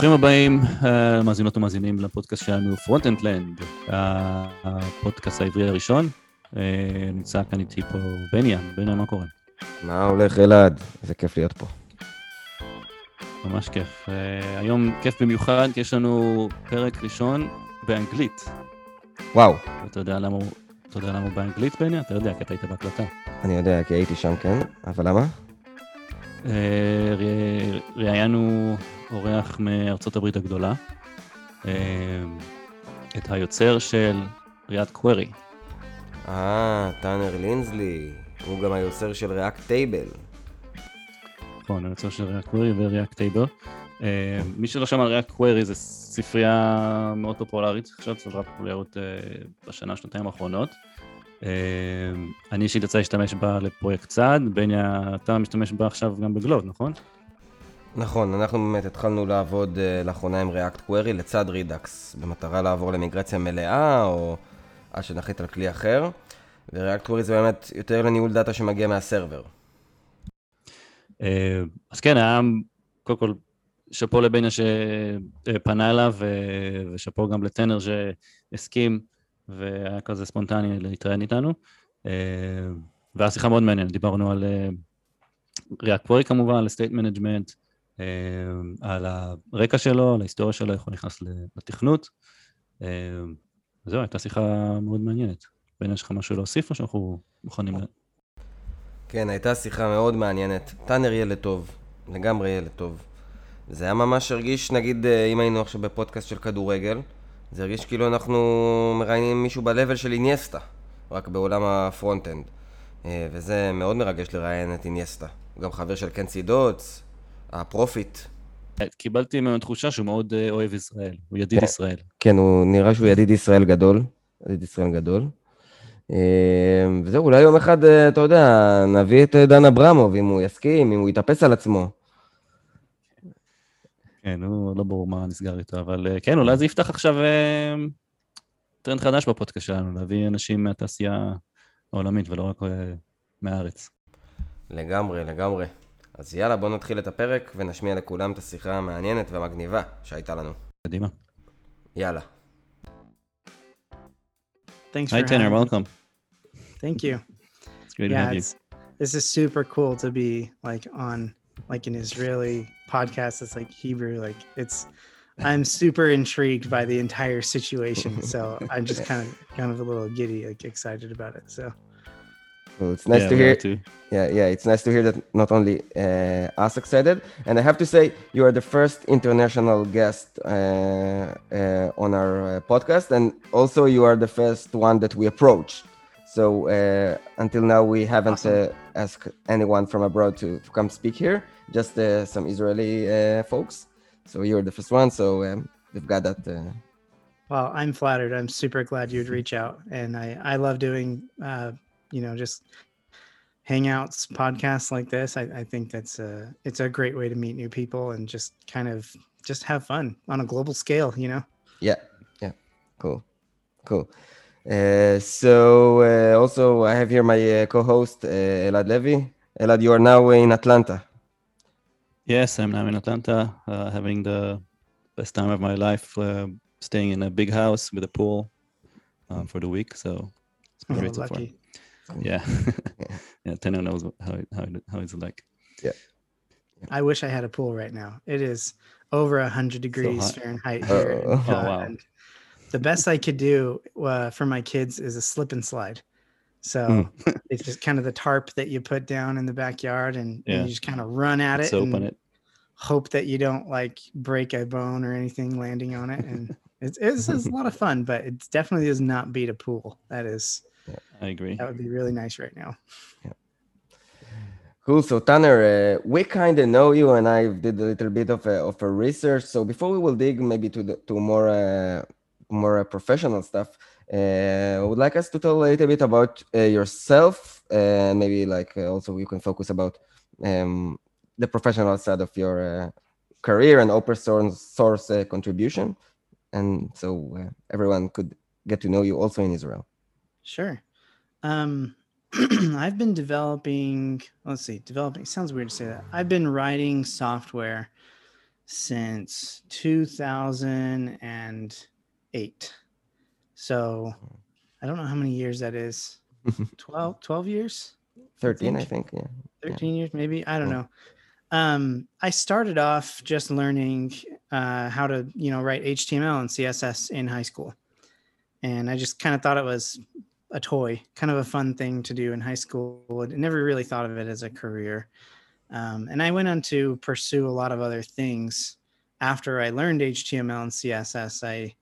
ברוכים הבאים, אה, מאזינות ומאזינים לפודקאסט שלנו פרונטנדלנד, הפודקאסט העברי הראשון. אה, נמצא כאן איתי פה בניאן, בניאן, מה קורה? מה הולך אלעד? איזה כיף להיות פה. ממש כיף. אה, היום כיף במיוחד, כי יש לנו פרק ראשון באנגלית. וואו. אתה יודע למה הוא, אתה יודע למה הוא באנגלית, בניאן? אתה יודע, כי אתה היית בהקלטה. אני יודע, כי הייתי שם, כן, אבל למה? ראיינו אורח מארצות הברית הגדולה, את היוצר של ריאט קווירי. אה, טאנר לינזלי, הוא גם היוצר של ריאקט טייבל. נכון, היוצר של ריאקט קווירי וריאקט טייבל. מי שלא שמע ריאקט קווירי זה ספרייה מאוד פופולרית, עכשיו צברה פופולריות בשנה, שנתיים האחרונות. אני אישית יצא להשתמש בה לפרויקט צעד, בני אתה משתמש בה עכשיו גם בגלוב, נכון? נכון, אנחנו באמת התחלנו לעבוד uh, לאחרונה עם React Query לצד רידאקס, במטרה לעבור למיגרציה מלאה, או עד שנחליט על כלי אחר, ו-React Query זה באמת יותר לניהול דאטה שמגיע מהסרבר. Uh, אז כן, היה קודם כל שאפו לבניה שפנה אליו, ושאפו גם לטנר שהסכים, והיה כזה ספונטני להתראיין איתנו. Uh, והיה שיחה מאוד מעניינת, דיברנו על React Query כמובן, על State Management, על הרקע שלו, על ההיסטוריה שלו, איך הוא נכנס לתכנות. זהו, הייתה שיחה מאוד מעניינת. בין יש לך משהו להוסיף או שאנחנו מוכנים ל... כן, הייתה שיחה מאוד מעניינת. טאנר ילד טוב, לגמרי ילד טוב. זה היה ממש הרגיש, נגיד, אם היינו עכשיו בפודקאסט של כדורגל, זה הרגיש כאילו אנחנו מראיינים מישהו ב-level של אינייסטה, רק בעולם הפרונט-אנד. וזה מאוד מרגש לראיין את אינייסטה. הוא גם חבר של קנסי דוטס, הפרופיט. קיבלתי ממנו תחושה שהוא מאוד אוהב ישראל, הוא ידיד כן. ישראל. כן, הוא נראה שהוא ידיד ישראל גדול, ידיד ישראל גדול. וזהו, אולי יום אחד, אתה יודע, נביא את דן אברמוב, אם הוא יסכים, אם הוא יתאפס על עצמו. כן, הוא לא ברור מה נסגר איתו, אבל כן, אולי זה יפתח עכשיו טרנד חדש בפודקאסט שלנו, להביא אנשים מהתעשייה העולמית ולא רק מהארץ. לגמרי, לגמרי. אז יאללה, בואו נתחיל את הפרק ונשמיע לכולם את השיחה המעניינת והמגניבה שהייתה לנו. קדימה. יאללה. Thanks Hi, for Tanner. having me. Welcome. Thank you. It's great to yeah, have you. it's, this is super cool to be like on like an Israeli podcast that's like Hebrew. Like it's, I'm super intrigued by the entire situation. So I'm just kind of kind of a little giddy, like excited about it. So well, it's nice Yeah, to hear. too. Yeah, yeah, it's nice to hear that not only uh, us excited, and I have to say you are the first international guest uh, uh, on our uh, podcast, and also you are the first one that we approached. So uh, until now, we haven't Awesome. uh, asked anyone from abroad to, to come speak here, just uh, some Israeli uh, folks. So you're the first one, so um, we've got that. Uh, well, I'm flattered. I'm super glad you'd reach out, and I I love doing uh, you know just hangouts podcasts like this. I, I think that's a it's a great way to meet new people and just kind of just have fun on a global scale. You know. Yeah, yeah, cool, cool. Uh, so uh, also I have here my uh, co-host uh, Elad Levy. Elad, you are now in Atlanta. Yes, I'm now in Atlanta, uh, having the best time of my life, uh, staying in a big house with a pool um, for the week. So it's been Oh, great so far. Lucky. Yeah, yeah. Tanner knows how it, how it, how it's like. Yeah. I wish I had a pool right now. It is over a hundred degrees hot. Fahrenheit here. in- Oh. Oh, wow. and the best I could do uh, for my kids is a slip and slide. So Hmm. it's just kind of the tarp that you put down in the backyard, and, and you just kind of run at Let's it open and it. hope that you don't like break a bone or anything landing on it. And it's, it's, it's a lot of fun, but it definitely does not beat a pool. That is I agree. that would be really nice right now. Yeah. Cool. So Tanner, uh, we kind of know you, and I did a little bit of a, of a research. So before we will dig maybe to the to more uh, more uh, professional stuff, uh, I would like us to tell a little bit about uh, yourself, and maybe like uh, also you can focus about um, the professional side of your uh, career and open source source uh, contribution, and so uh, everyone could get to know you also in Israel. Sure. Um, I've been developing, let's see, developing sounds weird to say that. I've been writing software since 2008. So I don't know how many years that is. 12, 12 years? 13, I think. think. Yeah. 13 years maybe i don't Yeah. know um i started off just learning uh how to you know write html and css in high school and i just kind of thought it was a toy kind of a fun thing to do in high school I never really thought of it as a career um, and i went on to pursue a lot of other things after i learned html and css i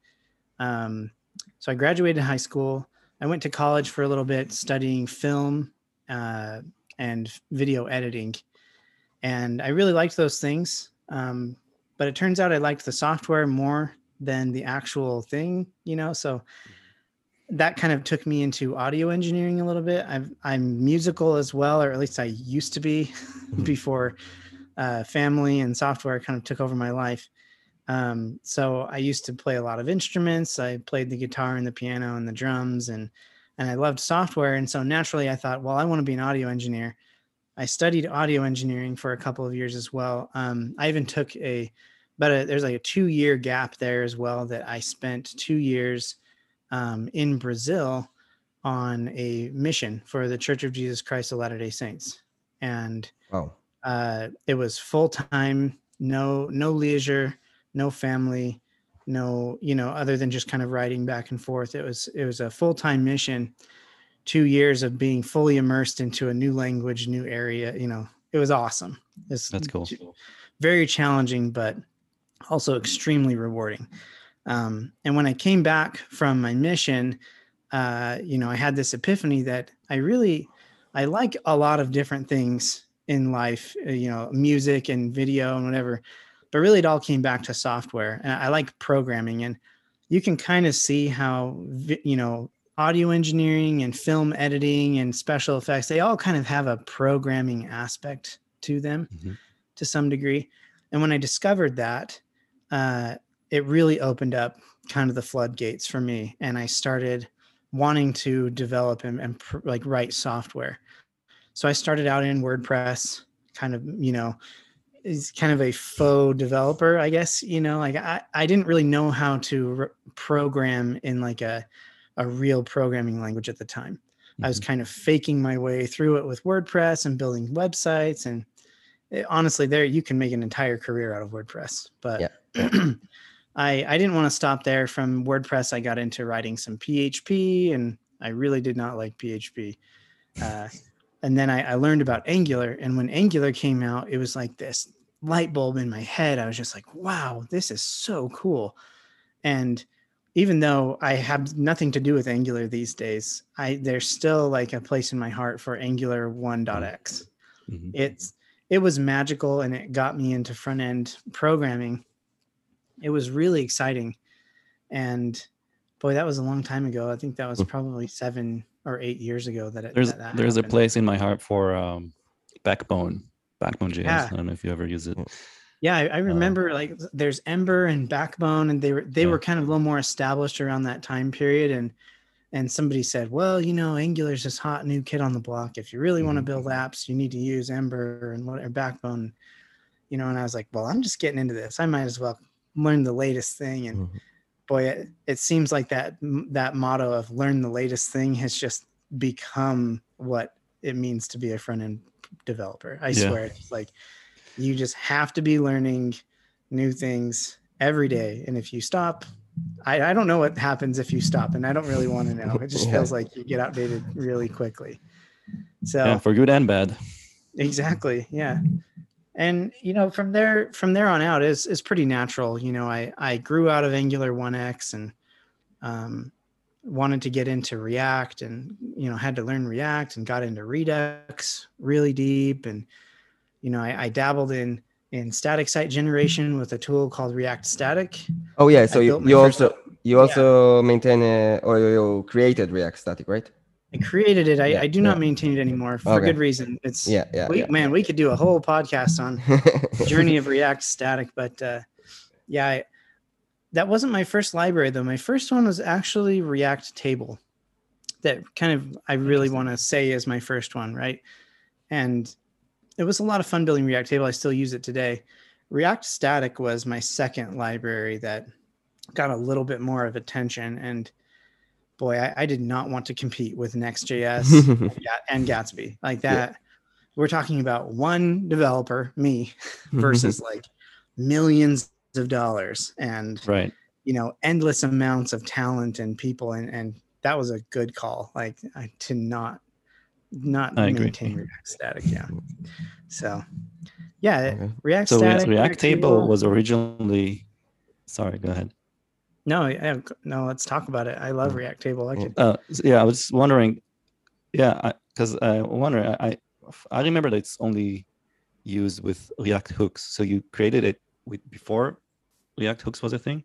um, so i graduated high school i went to college for a little bit studying film uh, and video editing. And I really liked those things. Um, but it turns out I liked the software more than the actual thing, you know? So that kind of took me into audio engineering a little bit. I've, I'm musical as well, or at least I used to be before uh, family and software kind of took over my life. Um, so I used to play a lot of instruments. I played the guitar and the piano and the drums and and I loved software. And so naturally, I thought, well, I want to be an audio engineer. I studied audio engineering for a couple of years as well. Um, I even took a, but there's like a two year gap there as well that I spent two years um, in Brazil on a mission for the Church of Jesus Christ of Latter day Saints. And Wow. uh, it was full time, no no leisure, no family, no you know other than just kind of riding back and forth. It was it was a full time mission, two years of being fully immersed into a new language, new area. You know, it was awesome. It's That's cool. very challenging, but also extremely rewarding. Um, and when I came back from my mission, uh, you know, I had this epiphany that I really, I like a lot of different things in life, uh, you know, music and video and whatever, but really it all came back to software. And I like programming, and you can kind of see how, you know, audio engineering and film editing and special effects, they all kind of have a programming aspect to them Mhm. to some degree. And when I discovered that, uh, it really opened up kind of the floodgates for me. And I started wanting to develop and, and pr- like write software. So I started out in WordPress, kind of, you know, is kind of a faux developer, I guess, you know, like I, I didn't really know how to r- program in like a, a real programming language at the time. I was mm-hmm. kind of faking my way through it with WordPress and building websites. And it- honestly, there you can make an entire career out of WordPress. But I, I didn't want to stop there. From WordPress, I got into writing some PHP, and I really did not like PHP. Uh, and then I, I learned about Angular. And when Angular came out, it was like this light bulb in my head. I was just like, wow, this is so cool. And even though I have nothing to do with Angular these days, I there's still like a place in my heart for Angular 1.x. Mhm. It's it was magical and it got me into front end programming. It was really exciting. And boy, that was a long time ago. I think that was Hmm. probably seven or eight years ago that it There's that, that there's a place in my heart for um, Backbone, Backbone JS. Yeah. I don't know if you ever use it. Yeah, I, I remember like there's Ember and Backbone, and they were they Yeah. were kind of a little more established around that time period. And and somebody said, well, you know, Angular's this hot new kid on the block. If you really want to build apps, you need to use Ember and whatever Backbone, you know. And I was like, well, I'm just getting into this. I might as well learn the latest thing. And Mhm. boy, it, it seems like that that motto of learn the latest thing has just become what it means to be a front end developer. I Yeah. swear, it's like you just have to be learning new things every day. And if you stop, I, I don't know what happens if you stop, and I don't really want to know. It just feels like you get outdated really quickly. So Yeah, for good and bad. exactly yeah and you know from there from there on out is is pretty natural you know i i grew out of angular 1x and um wanted to get into react and you know had to learn react and got into redux really deep. And you know i, I dabbled in in static site generation with a tool called react static. Oh yeah, so you, you also you also maintain uh, or you created React Static, right? I created it i, Yeah, I do not yeah. maintain it anymore for Okay. good reason it's Yeah, yeah, we, yeah. man we could do a whole podcast on journey of react static but uh yeah I, that wasn't my first library though my first one was actually react table that kind of i really want to say is my first one right and it was a lot of fun building react table i still use it today React Static was my second library that got a little bit more of attention. And boy, I, I did not want to compete with Next.js and Gatsby like that. We're talking about one developer, me, versus like millions of dollars and Right. you know endless amounts of talent and people and and that was a good call like i to not not I agree. maintain react static yeah so yeah Okay. react So React, static React Table was originally. Sorry, go ahead. No yeah, no let's talk about it i love react table i Yeah. could Uh, yeah, I was wondering. Yeah, because I, wonder. I I- I remember that it's only used with React hooks. So you created it with before React hooks was a thing.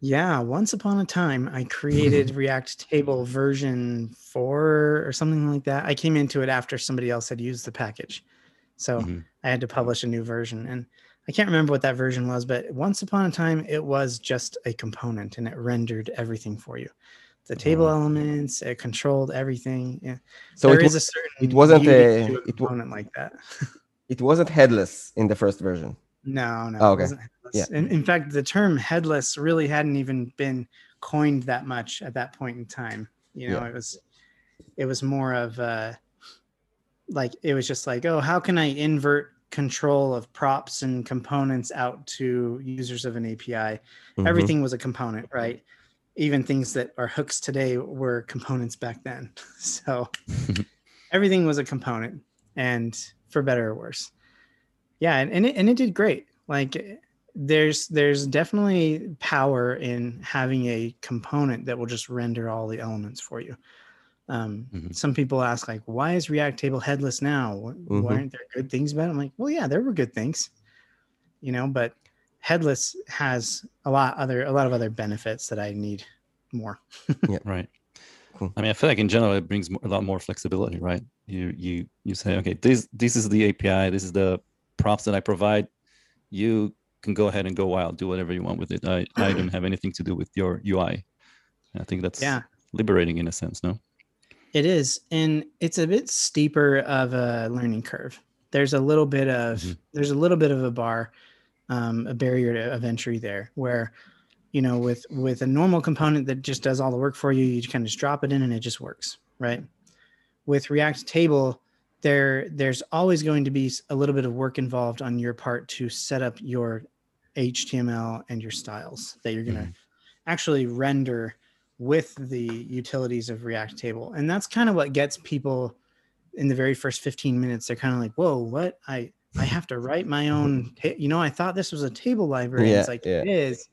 yeah once upon a time i created react table version 4 or something like that i came into it after somebody else had used the package so Mhm. I had to publish a new version. And I can't remember what that version was, but once upon a time, it was just a component and it rendered everything for you. The table Wow. elements, it controlled everything. Yeah. So there it, is a certain it wasn't a- a it component like that. it wasn't headless in the first version. No, no. Oh, it okay. wasn't. Yeah. In, in fact, the term headless really hadn't even been coined that much at that point in time. You know, Yeah. it was it was more of uh like it was just like, oh, how can I invert control of props and components out to users of an API? Mhm. Everything was a component, right? Even things that are hooks today were components back then. So everything was a component and for better or worse yeah and, and, it, and it did great like there's there's definitely power in having a component that will just render all the elements for you um, Mhm. some people ask like why is react table headless now Wh- Mhm. why aren't there good things about it i'm like well yeah there were good things you know but headless has a lot other a lot of other benefits that i need more yeah, Right. Cool. I mean, I feel like in general it brings a lot more flexibility, right? You you you say, okay, this this is the API, this is the props that I provide. You can go ahead and go wild, do whatever you want with it. I I don't have anything to do with your UI. I think that's yeah liberating in a sense, no? It is, and it's a bit steeper of a learning curve. There's a little bit of Mhm. there's a little bit of a bar, um, a barrier to, of entry there, where you know with with a normal component that just does all the work for you, you kind of just drop it in and it just works, right? With React Table, there there's always going to be a little bit of work involved on your part to set up your HTML and your styles that you're gonna Mhm. actually render with the utilities of React Table. And that's kind of what gets people in the very first 15 minutes. They're kind of like, whoa, what? I I have to write my own ta- you know, I thought this was a table library. And Yeah, it's like yeah. it is.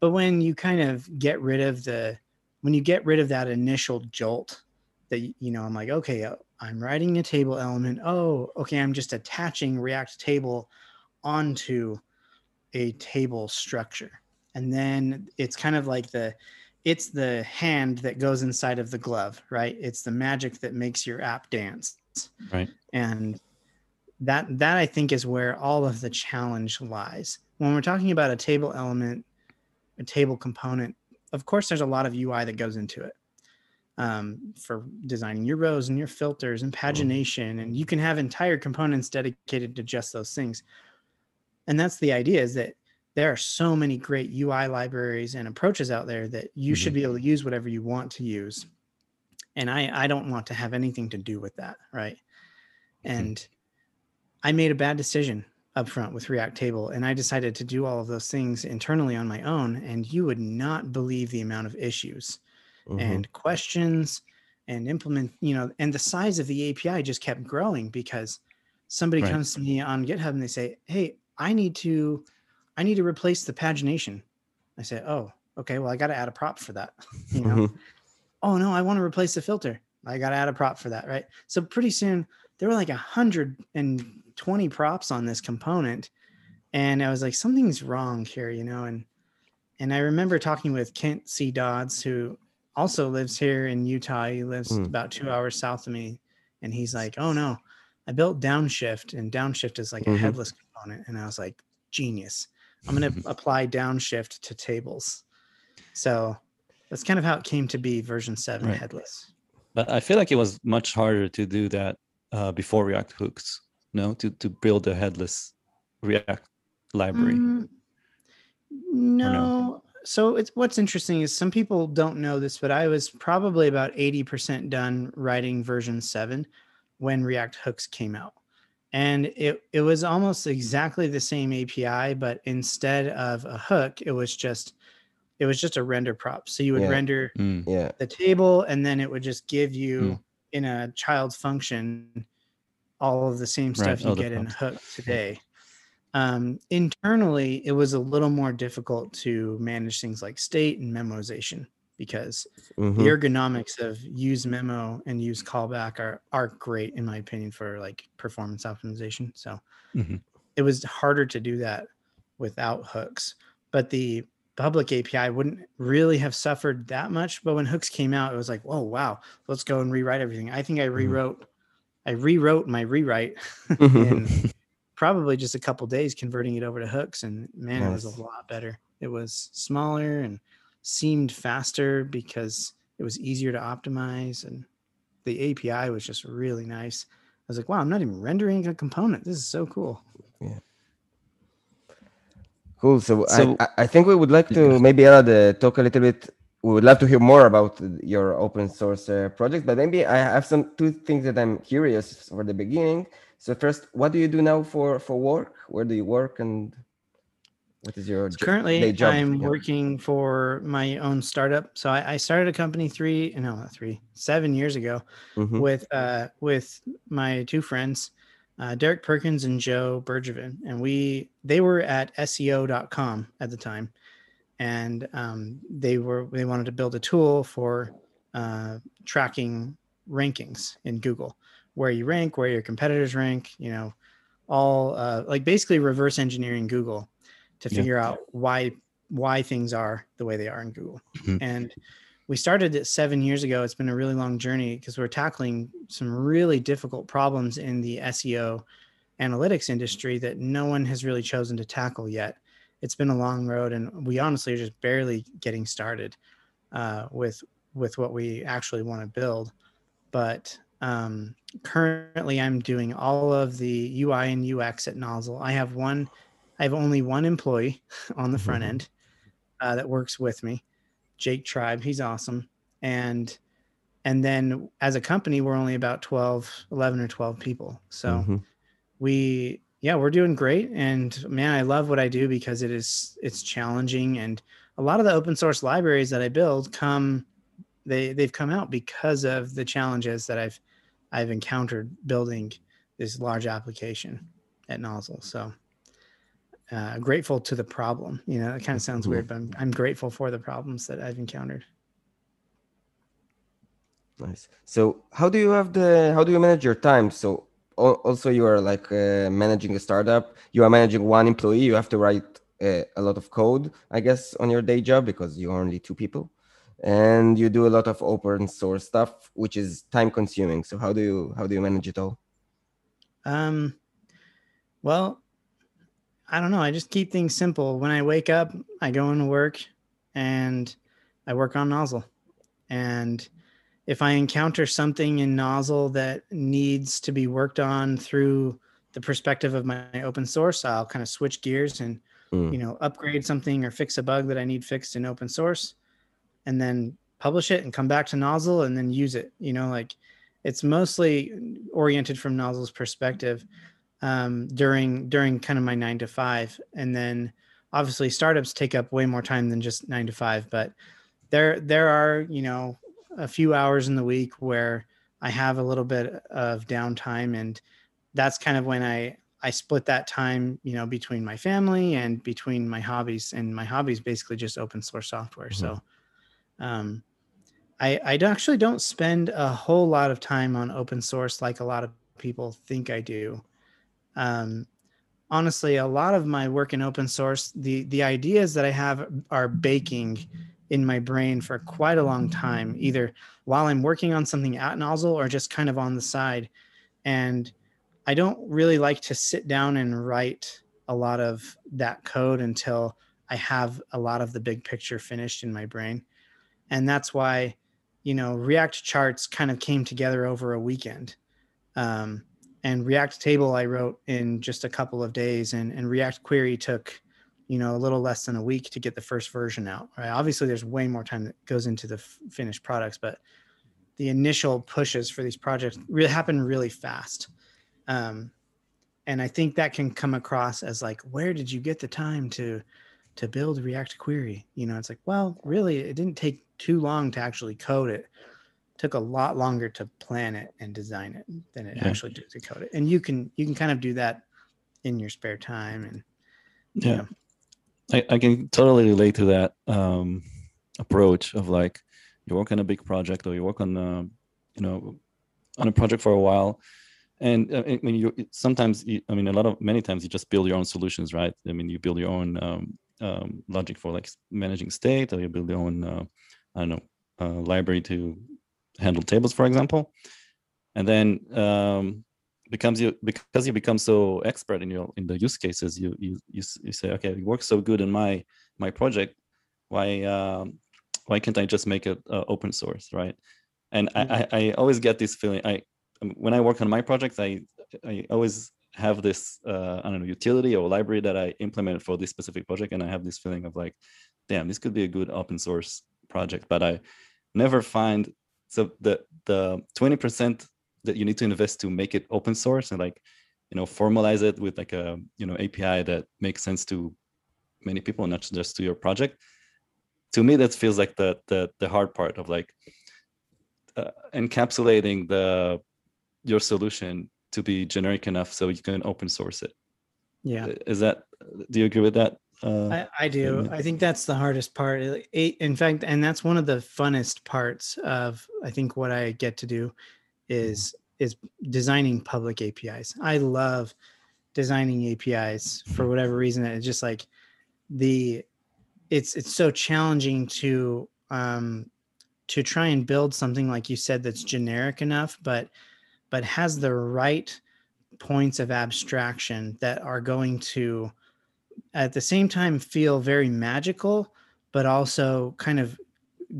But when you kind of get rid of the when you get rid of that initial jolt that you know, I'm like, okay, uh, I'm writing a table element. Oh, okay, I'm just attaching React table onto a table structure. And then it's kind of like the it's the hand that goes inside of the glove, right? It's the magic that makes your app dance. Right. And that that I think is where all of the challenge lies. When we're talking about a table element, a table component, of course there's a lot of UI that goes into it. Um, for designing your rows and your filters and pagination, and you can have entire components dedicated to just those things. And that's the idea is that there are so many great UI libraries and approaches out there that you should be able to use whatever you want to use. And I, I don't want to have anything to do with that. Right. And I made a bad decision up front with React Table and I decided to do all of those things internally on my own. And you would not believe the amount of issues Mhm. and questions and implement, you know, and the size of the API just kept growing because somebody Right. comes to me on GitHub and they say, Hey, I need to, I need to replace the pagination. I say, Oh, okay. Well, I got to add a prop for that. You know, Mhm. oh no, I want to replace the filter. I got to add a prop for that. Right. So pretty soon there were like a hundred and twenty props on this component. And I was like, something's wrong here, you know? And, and I remember talking with Kent C. Dodds, who also lives here in Utah. He lives Hmm. about two hours south of me. And he's like, oh no, I built Downshift, and Downshift is like a Mhm. headless component. And I was like, genius. I'm going to apply Downshift to tables. So that's kind of how it came to be version seven Right. headless. But I feel like it was much harder to do that uh, before React hooks, no, to to build a headless React library? Mm, no. So it's what's interesting is some people don't know this, but I was probably about 80% done writing version 7 when React hooks came out. And it it was almost exactly the same API, but instead of a hook, it was just it was just a render prop. So you would Yeah. render Mm. Yeah. the table and then it would just give you Mm. in a child function all of the same Right, stuff you all get in props. hook today um, internally it was a little more difficult to manage things like state and memoization because Mhm. the ergonomics of use memo and use callback are are great in my opinion for like performance optimization so Mhm. it was harder to do that without hooks but the public api wouldn't really have suffered that much but when hooks came out it was like oh wow let's go and rewrite everything. I think i rewrote i rewrote my rewrite in probably just a couple days converting it over to hooks and man it was a lot better. It was smaller and seemed faster because it was easier to optimize and the api was just really nice i was like wow i'm not even rendering a component this is so cool Yeah. Cool. So, So- I, I- I think we would like to maybe Elad, uh, talk a little bit. We would love to hear more about your open source uh, project, but maybe I have some two things that I'm curious for the beginning. So first, what do you do now for for work? Where do you work, and what is your So currently i'm Yeah. working for my own startup so I, I started a company three no not three seven years ago Mhm. with uh with my two friends uh, derek perkins and joe bergevin and we they were at seo.com at the time and um, they were they wanted to build a tool for uh, tracking rankings in google where you rank where your competitors rank you know all uh, like basically reverse engineering google to Yeah. figure out why why things are the way they are in google. Mhm. and we started it seven years ago. It's been a really long journey because we're tackling some really difficult problems in the seo analytics industry that no one has really chosen to tackle yet. It's been a long road and we honestly are just barely getting started uh, with with what we actually want to build. But um, currently i'm doing all of the ui and ux at nozzle. I have one i have only one employee on the front Mhm. end uh, that works with me jake tribe he's awesome. And and then as a company we're only about 12 11 or 12 people. So Mhm. we yeah we're doing great. And man i love what i do because it is it's challenging. And a lot of the open source libraries that i build come they they've come out because of the challenges that i've i've encountered building this large application at nozzle. So uh, grateful to the problem you know it kind of sounds Mhm. weird but I'm, I'm grateful for the problems that i've encountered Nice. So how do you have the how do you manage your time? So also you are like uh, managing a startup. You are managing one employee. You have to write uh, a lot of code, I guess, on your day job because you're only two people, and you do a lot of open source stuff, which is time consuming. So how do you how do you manage it all? Um, well, I don't know. I just keep things simple. When I wake up, I go into work and I work on Nozzle. And if I encounter something in Nozzle that needs to be worked on through the perspective of my open source, I'll kind of switch gears and Mm. you know upgrade something or fix a bug that I need fixed in open source, and then publish it and come back to Nozzle and then use it. You know, like it's mostly oriented from Nozzle's perspective um, during during kind of my nine to five, and then obviously startups take up way more time than just nine to five. But there there are you know a few hours in the week where I have a little bit of downtime, and that's kind of when I I split that time you know between my family and between my hobbies, and my hobbies basically just open source software. So. Um, I, I actually don't spend a whole lot of time on open source like a lot of people think I do. Um, honestly, a lot of my work in open source, the the ideas that I have are baking in my brain for quite a long time, either while I'm working on something at Nozzle or just kind of on the side. And I don't really like to sit down and write a lot of that code until I have a lot of the big picture finished in my brain. And that's why, you know, React charts kind of came together over a weekend. Um, and React table I wrote in just a couple of days, and and React query took, you know, a little less than a week to get the first version out. Right. Obviously, there's way more time that goes into the f- finished products, but the initial pushes for these projects really happen really fast. Um, and I think that can come across as like, where did you get the time to to build React query? You know, it's like, well, really, it didn't take too long to actually code it took a lot longer to plan it and design it than it yeah. actually took to code it. And you can you can kind of do that in your spare time and yeah. Know. I, I can totally relate to that um, approach of like you work on a big project or you work on uh, you know on a project for a while and uh, I mean you sometimes you, I mean a lot of many times you just build your own solutions right I mean you build your own um, um, logic for like managing state or you build your own uh, I don't know uh, library to handle tables, for example, and then um, becomes you because you become so expert in your in the use cases, you you you, you say, okay, it works so good in my my project. Why um, why can't I just make it uh, open source, right? And mm-hmm. I, I, I always get this feeling. I um, when I work on my projects, I I always have this uh, I don't know utility or library that I implemented for this specific project, and I have this feeling of like, damn, this could be a good open source project, but I never find so the the 20% that you need to invest to make it open source and like you know formalize it with like a you know api that makes sense to many people not just to your project to me that feels like the the, the hard part of like uh, encapsulating the your solution to be generic enough so you can open source it. Yeah. Is that do you agree with that uh, I, I, do. I think that's the hardest part. In fact, and that's one of the funnest parts of I think what I get to do is is designing public APIs. I love designing APIs for whatever reason. It's just like the it's it's so challenging to um to try and build something like you said that's generic enough, but but has the right points of abstraction that are going to at the same time feel very magical, but also kind of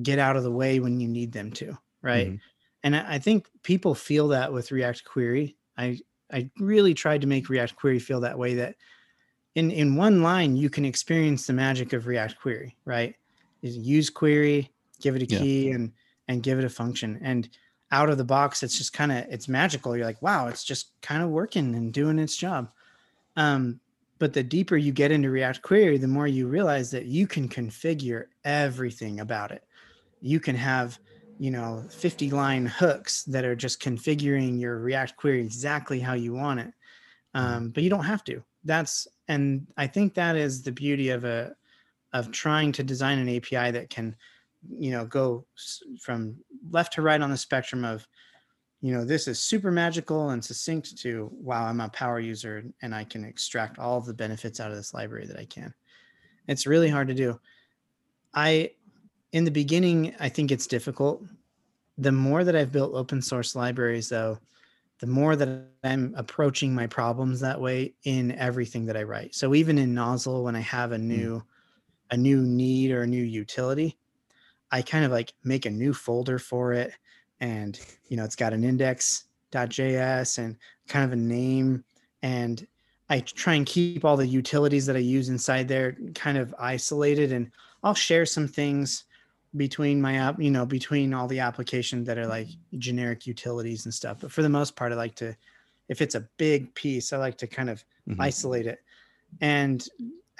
get out of the way when you need them to, right? Mm-hmm. And I, I think people feel that with React Query. I I really tried to make React Query feel that way that in in one line you can experience the magic of React Query, right? Is use query, give it a key yeah. and and give it a function. And out of the box, it's just kind of it's magical. You're like, wow, it's just kind of working and doing its job. Um, but the deeper you get into React Query, the more you realize that you can configure everything about it. You can have, you know, 50 line hooks that are just configuring your React query exactly how you want it. Um, but you don't have to. That's and I think that is the beauty of a of trying to design an API that can, you know, go from left to right on the spectrum of you know, this is super magical and succinct to, wow, I'm a power user and I can extract all of the benefits out of this library that I can. It's really hard to do. I, in the beginning, I think it's difficult. The more that I've built open source libraries, though, the more that I'm approaching my problems that way in everything that I write. So even in Nozzle, when I have a hmm. new, a new need or a new utility, I kind of like make a new folder for it and you know it's got an index.js and kind of a name and I try and keep all the utilities that I use inside there kind of isolated and I'll share some things between my app, you know, between all the applications that are like generic utilities and stuff. But for the most part, I like to, if it's a big piece, I like to kind of mm-hmm. isolate it. And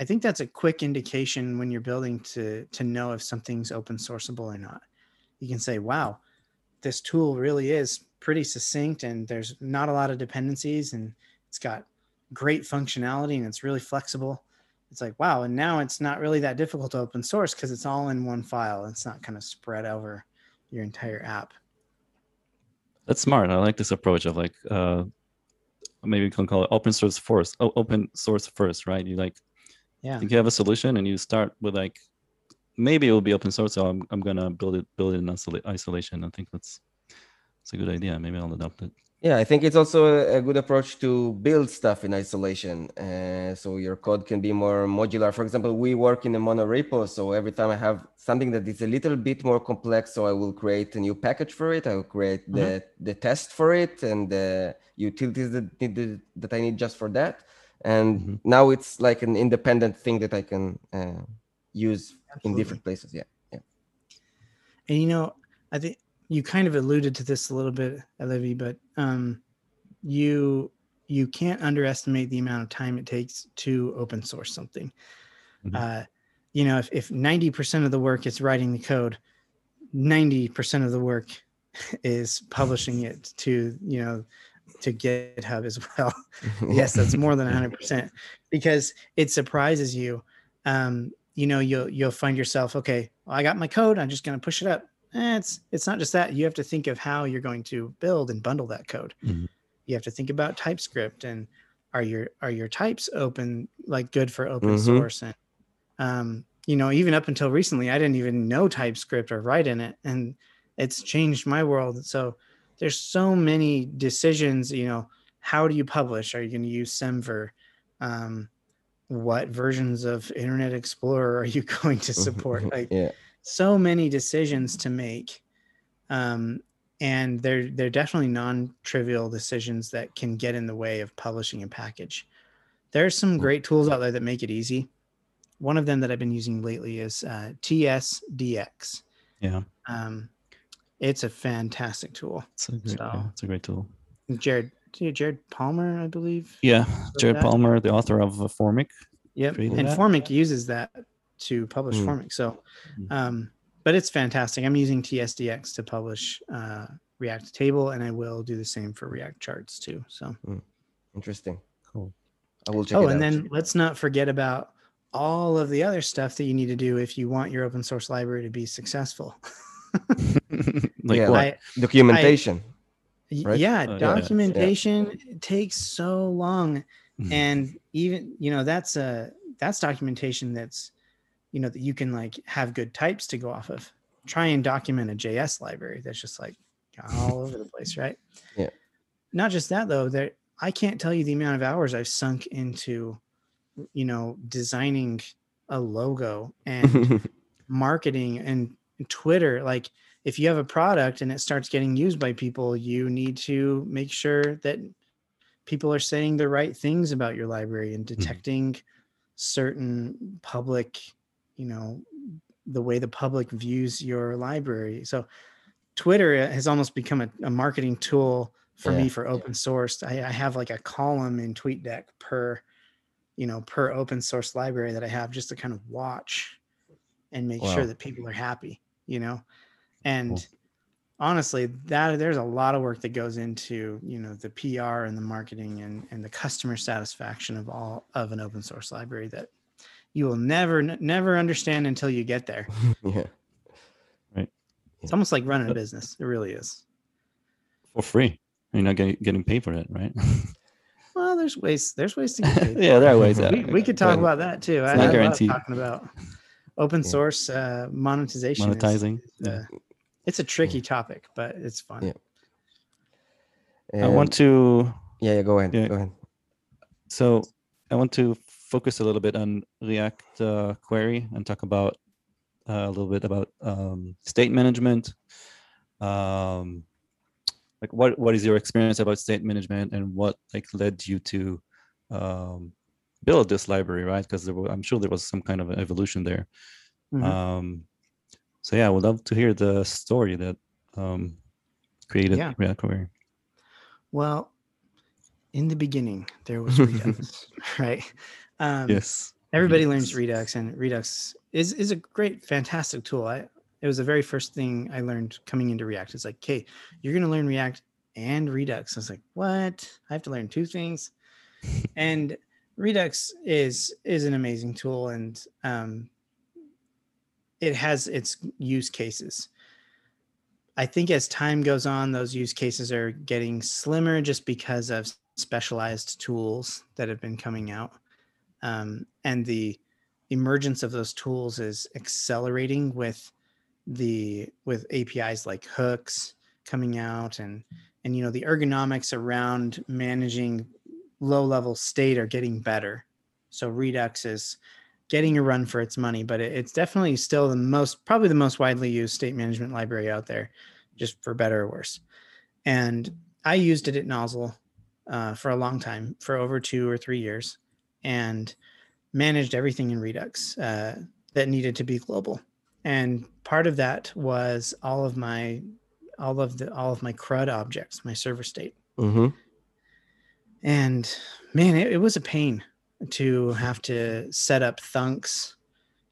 I think that's a quick indication when you're building to to know if something's open sourceable or not. You can say, wow, this tool really is pretty succinct and there's not a lot of dependencies and it's got great functionality and it's really flexible. It's like, wow. And now it's not really that difficult to open source because it's all in one file. It's not kind of spread over your entire app. That's smart. I like this approach of like, uh, maybe you can call it open source first. Oh, open source first, right? You like, yeah. you have a solution and you start with like maybe it will be open source. So I'm, I'm gonna build it build it in isolation. I think that's that's a good idea. Maybe I'll adopt it. Yeah, I think it's also a, good approach to build stuff in isolation. Uh, so your code can be more modular. For example, we work in a monorepo. So every time I have something that is a little bit more complex, so I will create a new package for it. I will create the, mm-hmm. the test for it and the utilities that, need, that I need just for that. And mm-hmm. now it's like an independent thing that I can uh, use Absolutely. in different places. Yeah. Yeah. And you know, I think you kind of alluded to this a little bit, Levy, but um, you you can't underestimate the amount of time it takes to open source something. Mm-hmm. Uh, you know, if, if 90% of the work is writing the code, 90% of the work is publishing it to, you know, to GitHub as well. yes, that's more than 100% because it surprises you. Um, you know, you'll you'll find yourself, okay, well, I got my code, I'm just going to push it up eh, it's it's not just that. You have to think of how you're going to build and bundle that code. Mm-hmm. You have to think about TypeScript and are your are your types open like good for open mm-hmm. source and um, you know even up until recently I didn't even know TypeScript or write in it and it's changed my world. So there's so many decisions. You know, how do you publish? Are you going to use Semver? Um, what versions of Internet Explorer are you going to support? Like, yeah. so many decisions to make um, and they're they're definitely non-trivial decisions that can get in the way of publishing a package. There are some great tools out there that make it easy. One of them that i've been using lately is uh, tsdx yeah. Um, it's a fantastic tool. It's a great, so, yeah, it's a great tool. Jared jared palmer i believe yeah jared that. palmer the author of uh, Formik yep and that. Formik uses that to publish mm. Formik. So, hmm. um, but it's fantastic. I'm using TSDX to publish uh, React Table, and I will do the same for React Charts too. So, mm. interesting. Cool. I will check. Oh, and out. then let's not forget about all of the other stuff that you need to do if you want your open source library to be successful. like yeah, what? I, documentation. I, right? Yeah, oh, documentation yeah. takes so long, hmm. and even you know that's a that's documentation that's you know that you can like have good types to go off of try and document a js library that's just like all over the place right yeah not just that though there i can't tell you the amount of hours i've sunk into you know designing a logo and marketing and twitter like if you have a product and it starts getting used by people you need to make sure that people are saying the right things about your library and mm-hmm. detecting mm-hmm. certain public you know the way the public views your library so twitter has almost become a, a marketing tool for yeah. me for open source I, I, have like a column in tweetdeck per you know per open source library that i have just to kind of watch and make wow. sure that people are happy you know and cool. honestly that there's a lot of work that goes into you know the pr and the marketing and and the customer satisfaction of all of an open source library that you will never never understand until you get there. yeah. Right. It's almost like running a business. It really is. For free. You're not getting, getting paid for it, right? well, there's ways. There's ways to get paid. yeah, there are ways. We, we could talk about that too. It's I, not guaranteed. Talking about open source uh, monetization. Monetizing. Is, uh, it's a tricky topic, but it's fun. Yeah. I want to. Yeah, yeah. Go ahead. Yeah. Go ahead. So I want to focus a little bit on React uh, query and talk about uh, a little bit about um, state management. Um, like what what is your experience about state management and what like led you to um, build this library, right? Because there I'm sure there was some kind of evolution there. Mm-hmm. Um, so yeah, I would love to hear the story that um, created yeah. React query. Well, in the beginning, there was Redux, right? Um, yes. Everybody learns Redux, and Redux is is a great, fantastic tool. I it was the very first thing I learned coming into React. It's like, okay, you're gonna learn React and Redux. I was like, what? I have to learn two things. and Redux is is an amazing tool, and um, it has its use cases. I think as time goes on, those use cases are getting slimmer just because of specialized tools that have been coming out um, and the emergence of those tools is accelerating with the with apis like hooks coming out and and you know the ergonomics around managing low level state are getting better so redux is getting a run for its money but it, it's definitely still the most probably the most widely used state management library out there just for better or worse. And i used it at nozzle uh, for a long time for over two or three years and managed everything in redux uh, that needed to be global. And part of that was all of my all of the all of my crud objects my server state. Mm-hmm. and man it, it was a pain to have to set up thunks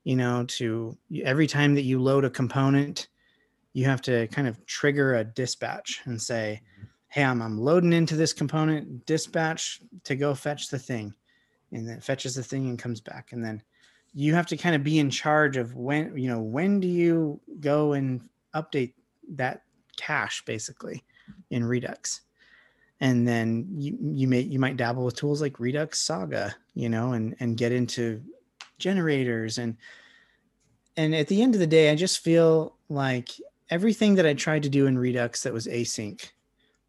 you know to every time that you load a component you have to kind of trigger a dispatch and say hey i'm, I'm loading into this component dispatch to go fetch the thing. And then fetches the thing and comes back. And then you have to kind of be in charge of when you know when do you go and update that cache basically in redux and then you you may you might dabble with tools like redux saga you know and and get into generators. And and at the end of the day i just feel like everything that i tried to do in redux that was async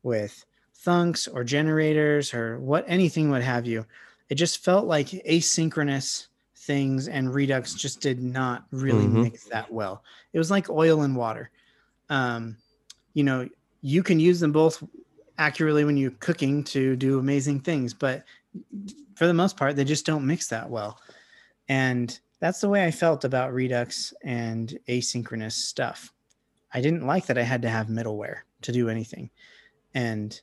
with thunks or generators or what anything would have you it just felt like asynchronous things and redux just did not really Mhm. mix that well. It was like oil and water. Um, you know you can use them both accurately when you're cooking to do amazing things but for the most part they just don't mix that well. And that's the way i felt about redux and asynchronous stuff. I didn't like that i had to have middleware to do anything. And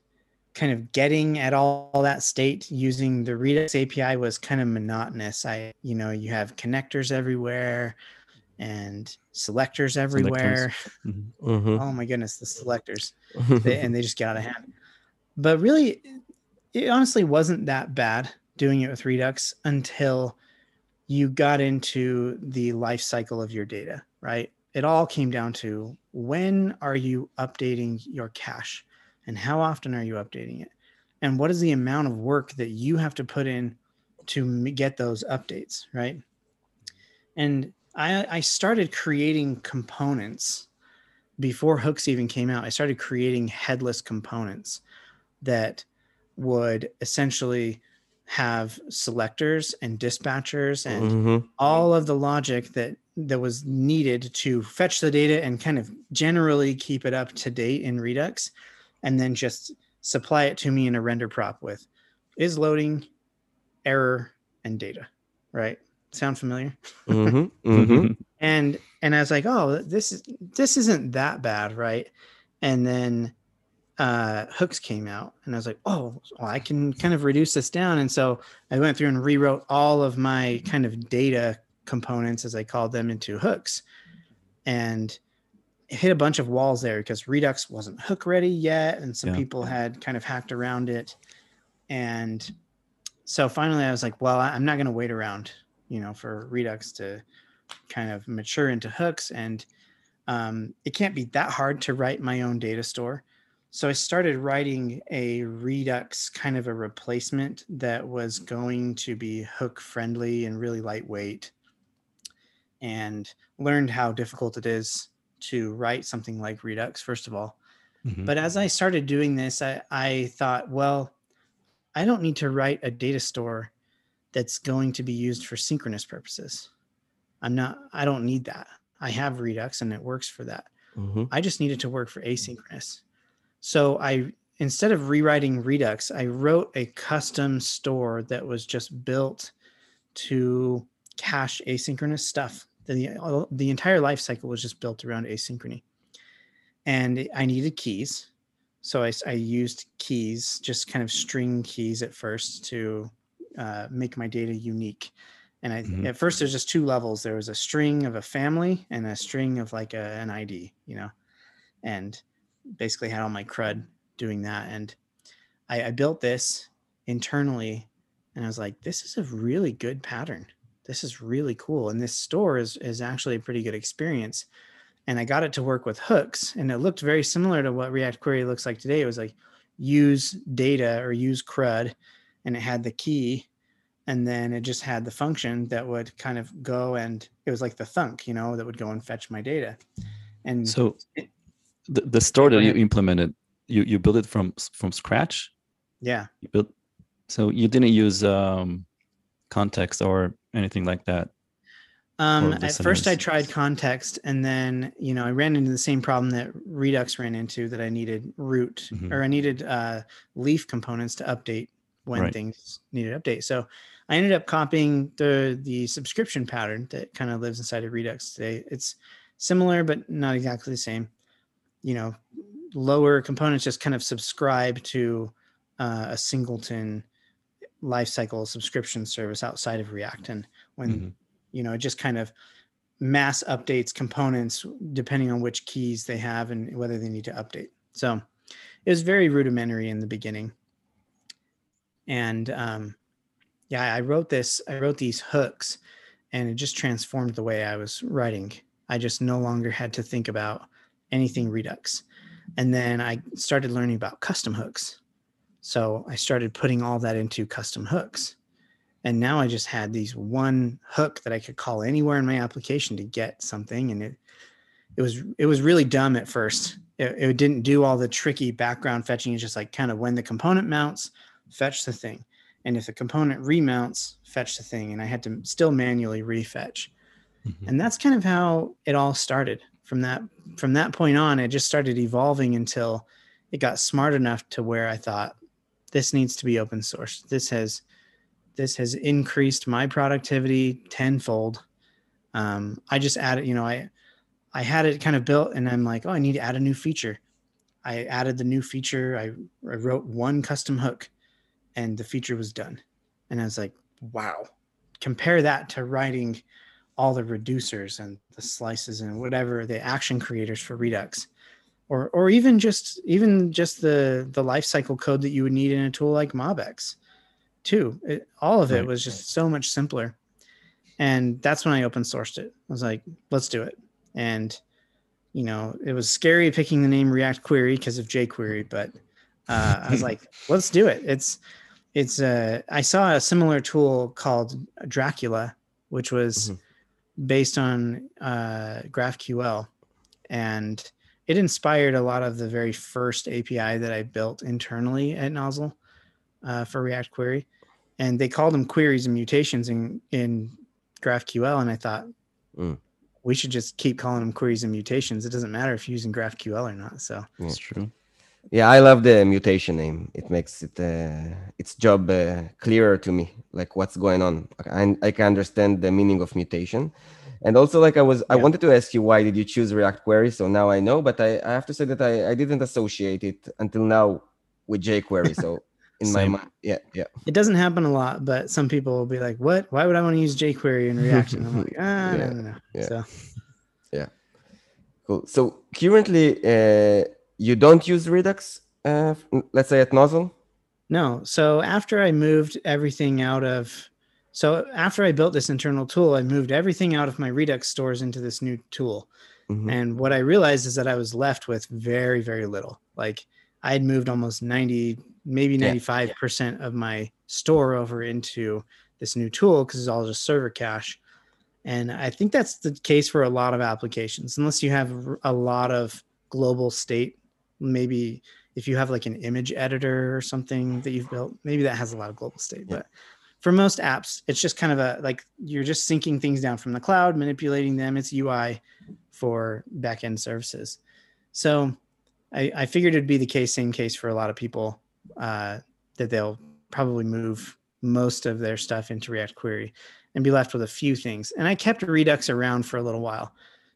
kind of getting at all, all that state using the redux api was kind of monotonous. I you know you have connectors everywhere and selectors everywhere. Mhm. Mm-hmm. oh my goodness the selectors. They, and they just get out of hand. But really, it honestly wasn't that bad doing it with Redux until you got into the life cycle of your data, right? It all came down to when are you updating your cache and how often are you updating it? And what is the amount of work that you have to put in to get those updates, right? And I, I started creating components before hooks even came out i started creating headless components that would essentially have selectors and dispatchers and Mm-hmm. all of the logic that that was needed to fetch the data and kind of generally keep it up to date in redux and then just supply it to me in a render prop with is loading error and data right sound familiar Mm-hmm. Mm-hmm. and and I was like, oh, this is this isn't that bad, right? And then uh, hooks came out, and I was like, oh, well, I can kind of reduce this down. And so I went through and rewrote all of my kind of data components, as I called them, into hooks, and hit a bunch of walls there because Redux wasn't hook ready yet, and some Yeah. people had kind of hacked around it, and so finally I was like, well, I'm not going to wait around, you know, for Redux to kind of mature into hooks and um, it can't be that hard to write my own data store so i started writing a redux kind of a replacement that was going to be hook friendly and really lightweight and learned how difficult it is to write something like redux first of all Mhm. but as I started doing this, I, I thought, well, I don't need to write a data store that's going to be used for synchronous purposes. I'm not, I don't need that. I have Redux and it works for that. Mm-hmm. I just need it to work for asynchronous. So I, instead of rewriting Redux, I wrote a custom store that was just built to cache asynchronous stuff. The, the entire life cycle was just built around asynchrony and I needed keys. So I, I used keys, just kind of string keys at first to uh, make my data unique. And I, Mhm. at first, there's just two levels. There was a string of a family and a string of like a, an ID, you know, and basically had all my crud doing that. And I, I built this internally, and I was like, this is a really good pattern. This is really cool, and this store is is actually a pretty good experience and I got it to work with hooks, and it looked very similar to what React Query looks like today. It was like use data or use CRUD, and it had the key, and then it just had the function that would kind of go and it was like the thunk, you know, that would go and fetch my data. And So it- the, the store that you implemented you you built it from from scratch. Yeah. You built so you didn't use um, context or anything like that. Um, at first, I tried context, and then you know I ran into the same problem that Redux ran into that I needed root Mhm. or I needed uh, leaf components to update when Right. things needed update. So I ended up copying the the subscription pattern that kind of lives inside of Redux today. It's similar but not exactly the same. You know, lower components just kind of subscribe to uh, a singleton lifecycle subscription service outside of React, and when Mhm. you know it just kind of mass updates components depending on which keys they have and whether they need to update. So it was very rudimentary in the beginning. And um, yeah i wrote this i wrote these hooks and it just transformed the way i was writing. I just no longer had to think about anything redux. And then i started learning about custom hooks. So i started putting all that into custom hooks. And now i just had these one hook that i could call anywhere in my application to get something. And it it was it was really dumb at first. It, it didn't do all the tricky background fetching. It's just like kind of when the component mounts fetch the thing. And if the component remounts fetch the thing. And i had to still manually refetch. Mhm. and that's kind of how it all started from that from that point on it just started evolving until it got smart enough to where i thought this needs to be open source. This has this has increased my productivity tenfold. Um, i just added you know i i had it kind of built and i'm like oh i need to add a new feature. I added the new feature. I, I wrote one custom hook and the feature was done. And i was like wow. Compare that to writing all the reducers and the slices and whatever the action creators for redux. Or or even just even just the the lifecycle code that you would need in a tool like mobx too. It, all of it was just so much simpler. And that's when i open sourced it. I was like let's do it. And you know it was scary picking the name react query because of jquery but uh, i was like let's do it. It's it's uh i saw a similar tool called dracula which was Mhm. Based on uh graphql. And it inspired a lot of the very first api that i built internally at nozzle uh, for react query. And they called them queries and mutations in in graphql. And i thought Mm. we should just keep calling them queries and mutations. It doesn't matter if you're using graphql or not. So That's true. Yeah, I love the mutation name. It makes it uh, its job uh, clearer to me, like what's going on. I, I can understand the meaning of mutation, and also like I was I wanted to ask you why did you choose React Query? So now I know, but I, I have to say that I, I didn't associate it until now with jQuery. So in my mind, yeah, yeah, it doesn't happen a lot but some people will be like what why would i want to use jquery in react and i'm like ah Yeah, no no no yeah. so cool. So currently, uh, you don't use Redux, uh, let's say at Nozzle. No. So after I moved everything out of, so after I built this internal tool, I moved everything out of my Redux stores into this new tool. Mhm. And what I realized is that I was left with very, very little. Like I had moved almost 90, maybe 95% of my store over into this new tool because it's all just server cache. And I think that's the case for a lot of applications, unless you have a lot of global state. Maybe if you have like an image editor or something that you've built, maybe that has a lot of global state. Yeah. But for most apps, it's just kind of a like you're just syncing things down from the cloud, manipulating them. It's UI for backend services. So I, I figured it'd be the case, same case for a lot of people, uh, that they'll probably move most of their stuff into React Query and be left with a few things. And I kept Redux around for a little while,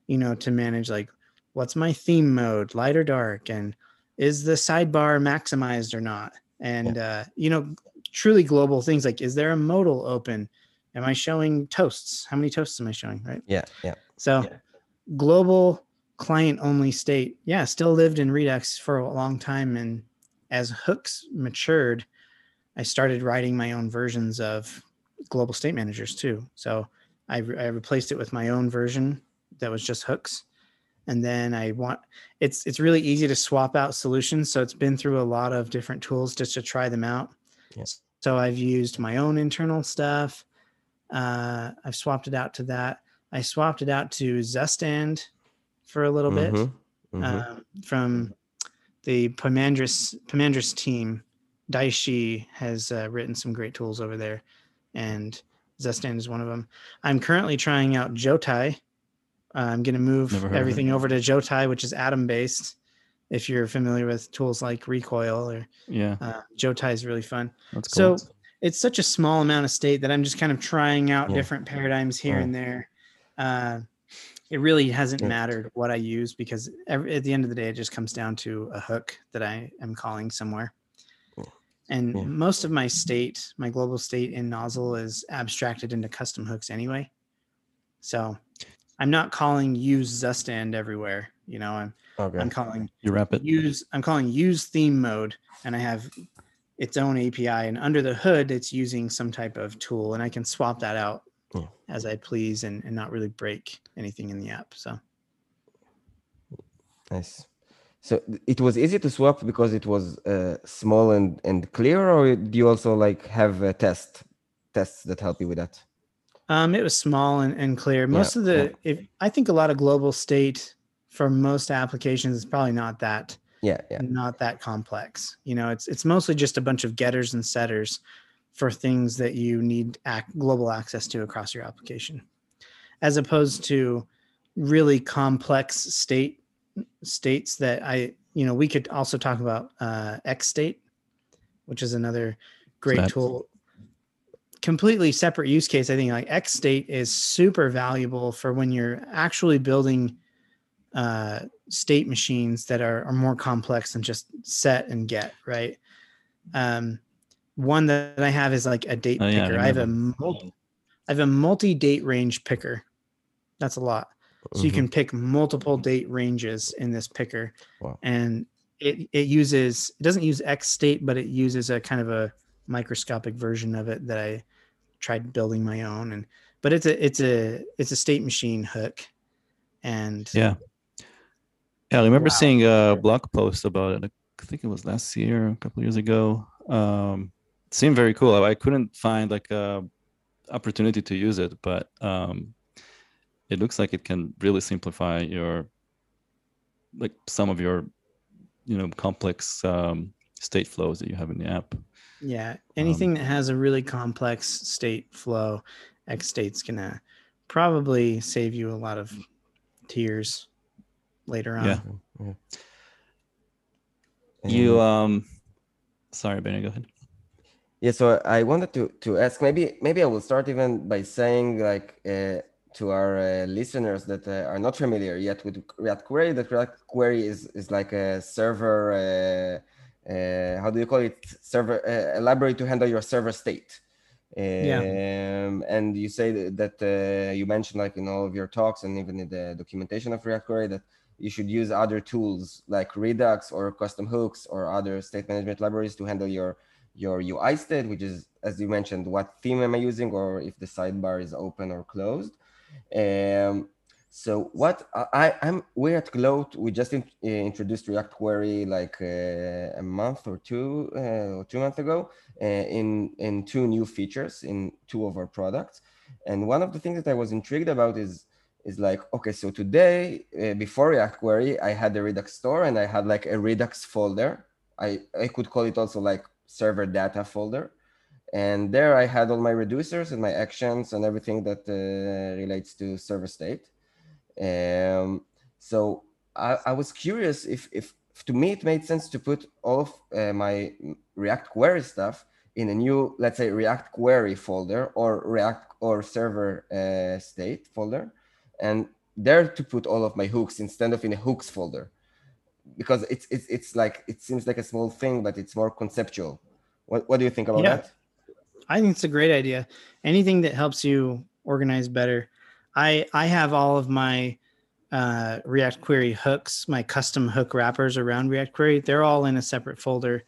you know, to manage like what's my theme mode, light or dark, and is the sidebar maximized or not? And uh, you know, truly global things like is there a modal open? Am I showing toasts? How many toasts am I showing? Right. Yeah, yeah. So Yeah. global client only state, yeah, still lived in Redux for a long time. And as hooks matured, I started writing my own versions of global state managers too. So I, re- I replaced it with my own version that was just hooks. And then I want it's it's really easy to swap out solutions. So it's been through a lot of different tools just to try them out. Yes. So I've used my own internal stuff. Uh, I've swapped it out to that. I swapped it out to Zustand for a little bit Mhm, mhm. um, from the Poimandres Poimandres team, Daishi has uh, written some great tools over there, and Zustand is one of them. I'm currently trying out Jotai. I'm going to move Never heard of it. everything over to Jotai, which is atom based. If you're familiar with tools like Recoil or Yeah, uh, Jotai is really fun. that's cool. So it's such a small amount of state that I'm just kind of trying out Yeah. different paradigms here Yeah. and there. Uh, it really hasn't Yeah. mattered what I use because every, at the end of the day, it just comes down to a hook that I am calling somewhere. Yeah. And Yeah. most of my state, my global state in nozzle is abstracted into custom hooks anyway. So I'm not calling use Zustand everywhere. You know, I'm Okay. I'm calling you wrap it. use i'm calling use theme mode and i have its own api and under the hood it's using some type of tool and i can swap that out Yeah. as i please and, and not really break anything in the app so Nice. So it was easy to swap because it was uh, small and, and clear, or do you also like have a test tests that help you with that? Um, it was small and, and clear. Most of the if i think a lot of global state for most applications is probably not that Yeah, yeah, not that complex. You know it's it's mostly just a bunch of getters and setters for things that you need ac- global access to across your application as opposed to really complex state states that i you know we could also talk about uh, XState which is another great tool completely separate use case i think like XState is super valuable for when you're actually building uh, state machines that are, are more complex than just set and get right? Um, one that i have is like a date Oh, yeah, I picker. I have a multi, i have a multi-date range picker. That's a lot. So you Mhm. can pick multiple date ranges in this picker Wow. and it, it uses it doesn't use XState but it uses a kind of a microscopic version of it that i tried building my own and but it's a it's a it's a state machine hook and Yeah. Yeah, I remember Wow. seeing a blog post about it. I think it was last year, a couple years ago. Um, it seemed very cool. I couldn't find like a opportunity to use it, but um, it looks like it can really simplify your like some of your you know complex um, state flows that you have in the app. Yeah anything that has a really complex state flow XState's gonna probably save you a lot of tears later on Yeah. And- You um, sorry, Benny, go ahead. Yeah, so I wanted to to ask maybe maybe I will start even by saying like uh, to our uh, listeners that uh, are not familiar yet with React Query that React Query is is like a server uh, how do you call it server uh, a library to handle your server state. Um, and you say that, that uh, you mentioned like in all of your talks and even in the documentation of React Query that you should use other tools like Redux or custom hooks or other state management libraries to handle your your UI state, which is, as you mentioned, what theme am I using or if the sidebar is open or closed. Um, so what I, I'm, we're at Gloat, we just in, uh, introduced React Query like uh, a month or two, uh, or two months ago in, in two new features in two of our products. And one of the things that I was intrigued about is, is like, okay, so today, before React Query, I had the Redux store and I had like a Redux folder. I, I could call it also like server data folder. And there I had all my reducers and my actions and everything that relates to server state. Um, so I, I was curious if, if to me it made sense to put all of uh, my React query stuff in a new, let's say React query folder or React or server uh, state folder, and there to put all of my hooks instead of in a hooks folder because it's it's it's like it seems like a small thing, but it's more conceptual. What what do you think about Yeah. that? I think it's a great idea. Anything that helps you organize better. I I have all of my uh, React Query hooks, my custom hook wrappers around React Query. They're all in a separate folder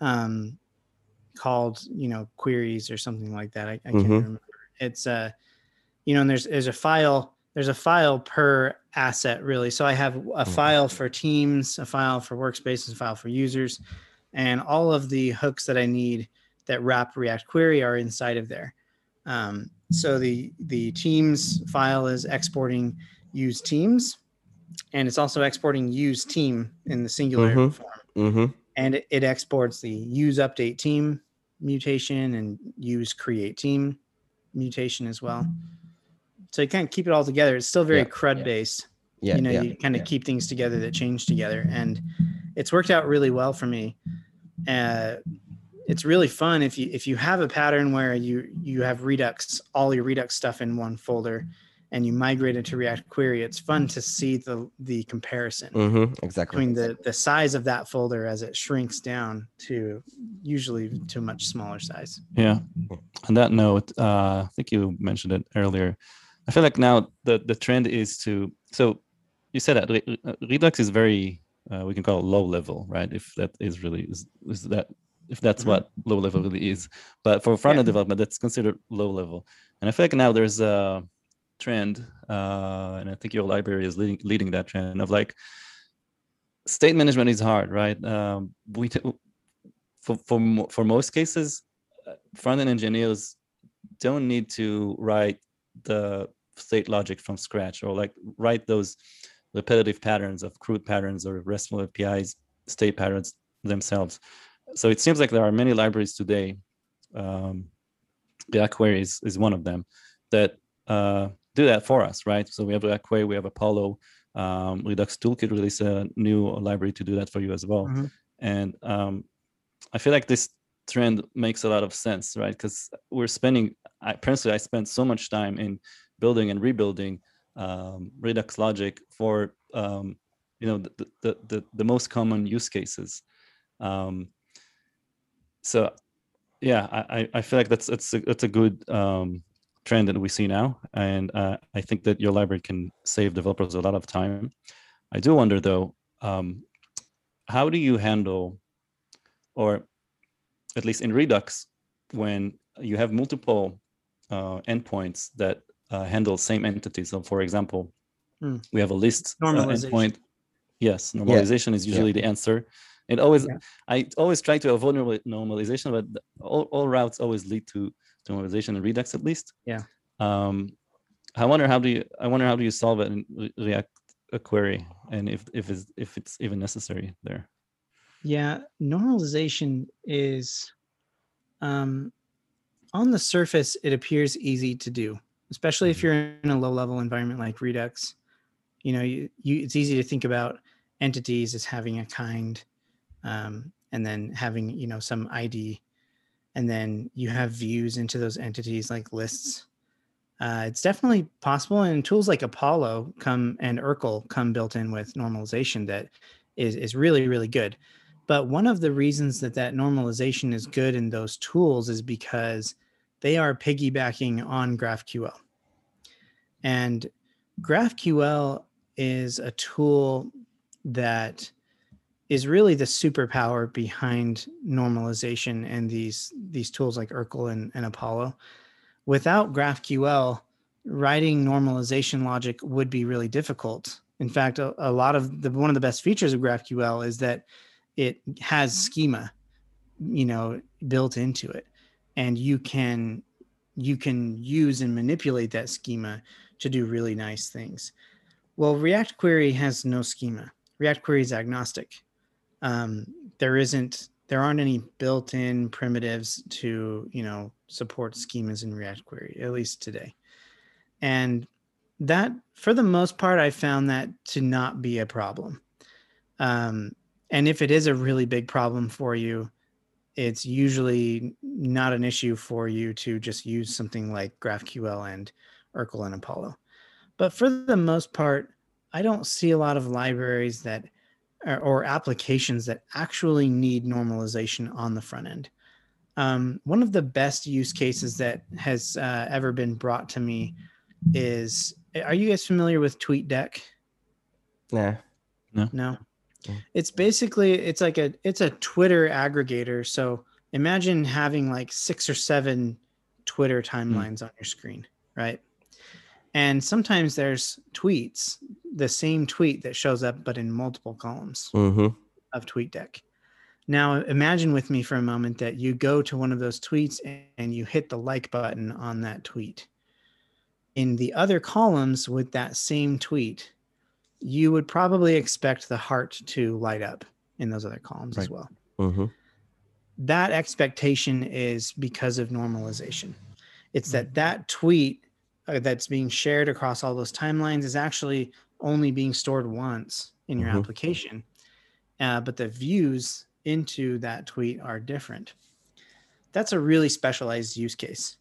um, called you know queries or something like that. I, I can't Mhm. remember. It's uh, you know, and there's there's a file there's a file per asset really. So I have a file for teams, a file for workspaces, a file for users, and all of the hooks that I need that wrap React Query are inside of there. Um, so the the teams file is exporting use teams, and it's also exporting use team in the singular Mhm. form. Mm-hmm. and it, it exports the use update team mutation and use create team mutation as well. So you kind of keep it all together. It's still very Yeah, CRUD yeah. based. Yeah. you know, yeah. you kind of yeah. keep things together that change together, and it's worked out really well for me. Uh, it's really fun if you if you have a pattern where you you have Redux all your Redux stuff in one folder, and you migrate it to React Query. It's fun to see the the comparison Mm-hmm. Exactly. between the the size of that folder as it shrinks down to usually to a much smaller size. Yeah. On that note, uh, I think you mentioned it earlier. I feel like now the the trend is to so you said that Re- Re- Redux is very uh, we can call it low level, right? If that is really is, is that if that's Mhm. what low level really is. But for front end Yeah. development, that's considered low level. And I feel like now there's a trend, uh, and I think your library is leading leading that trend of like state management is hard, right? Um, we t- for for for most cases, front end engineers don't need to write the state logic from scratch or like write those repetitive patterns of CRUD patterns or RESTful APIs state patterns themselves. So it seems like there are many libraries today. Um, React is, is one of them that uh, do that for us, right? So we have React we have Apollo. Um, Redux Toolkit released a new library to do that for you as well. Mhm. And um, I feel like this trend makes a lot of sense, right? Because we're spending, I personally, I spent so much time in building and rebuilding um, Redux logic for, um, you know, the, the, the, the most common use cases. Um, so, yeah, I, I- I feel like that's it's a, it's a good um, trend that we see now, and uh, I think that your library can save developers a lot of time. I do wonder though, um, how do you handle, or at least in Redux, when you have multiple uh, endpoints that uh, handle same entities. So, for example, Hmm. we have a list uh, endpoint. Yes, normalization is usually the answer. It always, Yeah. I always try to avoid normalization, but all, all routes always lead to, to normalization in Redux at least. Yeah. Um, I wonder how do you, I wonder how do you solve it in Re- React a query, and if if it's if it's even necessary there. Yeah, normalization is um, on the surface, it appears easy to do, especially if Mhm. you're in a low level environment like Redux. You know, you, you it's easy to think about entities as having a kind um, and then having, you know, some ID. And then you have views into those entities like lists. Uh, it's definitely possible. And tools like Apollo come and urql come built in with normalization that is, is really, really good. But one of the reasons that that normalization is good in those tools is because they are piggybacking on GraphQL. And GraphQL is a tool that is really the superpower behind normalization and these these tools like urql and, and Apollo. Without GraphQL, writing normalization logic would be really difficult. In fact, a, a lot of the one of the best features of GraphQL is that it has mm-hmm. schema, you know, built into it, and you can you can use and manipulate that schema to do really nice things. Well, React Query has no schema. React Query is agnostic. Um, there isn't there aren't any built-in primitives to you know support schemas in React Query, at least today. And that, for the most part, I found that to not be a problem. Um, and if it is a really big problem for you, it's usually not an issue for you to just use something like GraphQL and urql and Apollo. But for the most part, I don't see a lot of libraries that or, or applications that actually need normalization on the front end. Um, one of the best use cases that has uh, ever been brought to me is are you guys familiar with TweetDeck? Yeah. No. Mm. It's basically it's like a it's a Twitter aggregator. So imagine having like six or seven Twitter timelines on your screen, right? And sometimes there's tweets, the same tweet that shows up but in multiple columns Mm-hmm. of TweetDeck. Now imagine with me for a moment that you go to one of those tweets and you hit the like button on that tweet. In the other columns with that same tweet, you would probably expect the heart to light up in those other columns Right. as well. Mm-hmm. That expectation is because of normalization. It's that that tweet that's being shared across all those timelines is actually only being stored once in your Mhm. application, uh, but the views into that tweet are different. That's a really specialized use case.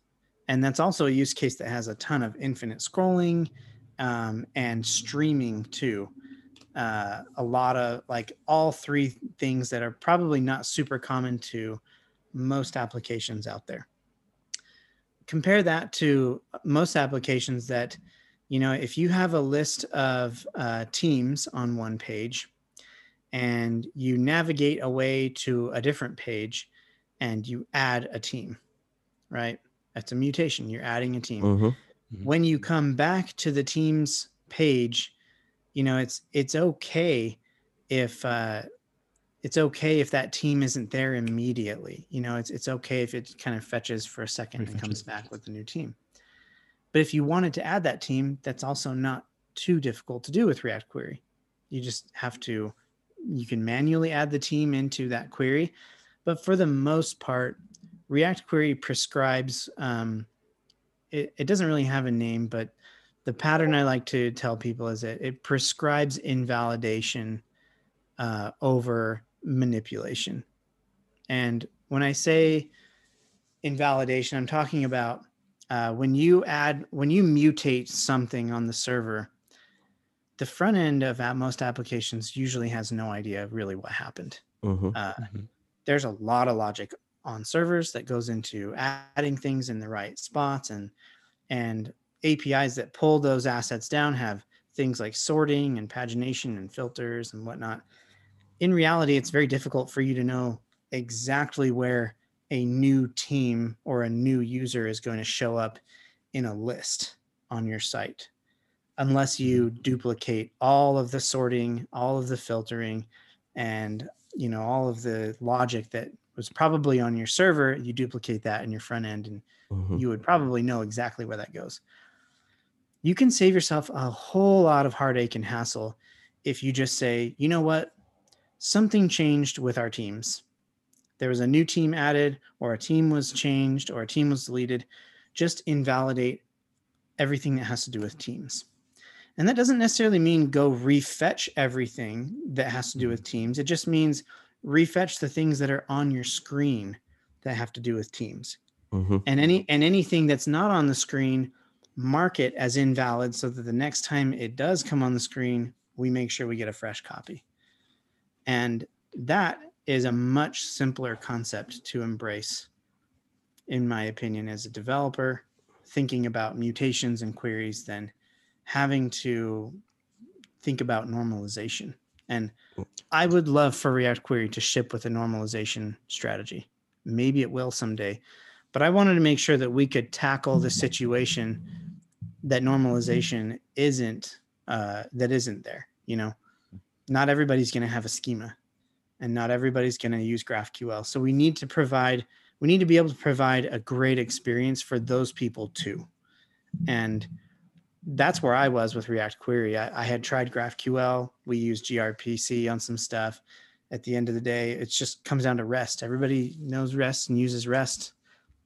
And that's also a use case that has a ton of infinite scrolling um, and streaming too. Uh, a lot of like all three things that are probably not super common to most applications out there. Compare that to most applications that, you know, if you have a list of uh, teams on one page and you navigate away to a different page and you add a team, right? That's a mutation. You're adding a team Mm-hmm. when you come back to the team's page you know it's it's okay if uh it's okay if that team isn't there immediately you know it's it's okay if it kind of fetches for a second and comes back with a new team. But if you wanted to add that team that's also not too difficult to do with react query. You just have to you can manually add the team into that query. But for the most part react query prescribes um, it, it doesn't really have a name, but the pattern I like to tell people is that it prescribes invalidation uh, over manipulation. And when I say invalidation, I'm talking about uh, when you add, when you mutate something on the server, the front end of at most applications usually has no idea really what happened. Mm-hmm. Uh, Mhm. there's a lot of logic on servers that goes into adding things in the right spots and and APIs that pull those assets down have things like sorting and pagination and filters and whatnot. In reality, it's very difficult for you to know exactly where a new team or a new user is going to show up in a list on your site unless you duplicate all of the sorting, all of the filtering, and you know all of the logic that was probably on your server you duplicate that in your front end and Mm-hmm. you would probably know exactly where that goes. You can save yourself a whole lot of heartache and hassle if you just say you know what something changed with our teams. There was a new team added or a team was changed or a team was deleted just invalidate everything that has to do with teams. And that doesn't necessarily mean go refetch everything that has to do with teams. It just means refetch the things that are on your screen that have to do with teams. Mm-hmm. and any and anything that's not on the screen mark it as invalid so that the next time it does come on the screen we make sure we get a fresh copy and that is a much simpler concept to embrace in my opinion as a developer thinking about mutations and queries than having to think about normalization. And i would love for react query to ship with a normalization strategy. Maybe it will someday. But I wanted to make sure that we could tackle the situation that normalization isn't uh, that isn't there. You know, not everybody's going to have a schema, and not everybody's going to use GraphQL. So we need to provide we need to be able to provide a great experience for those people too, and that's where I was with React Query. I, I had tried GraphQL. We used gRPC on some stuff. At the end of the day, it just comes down to REST. Everybody knows REST and uses REST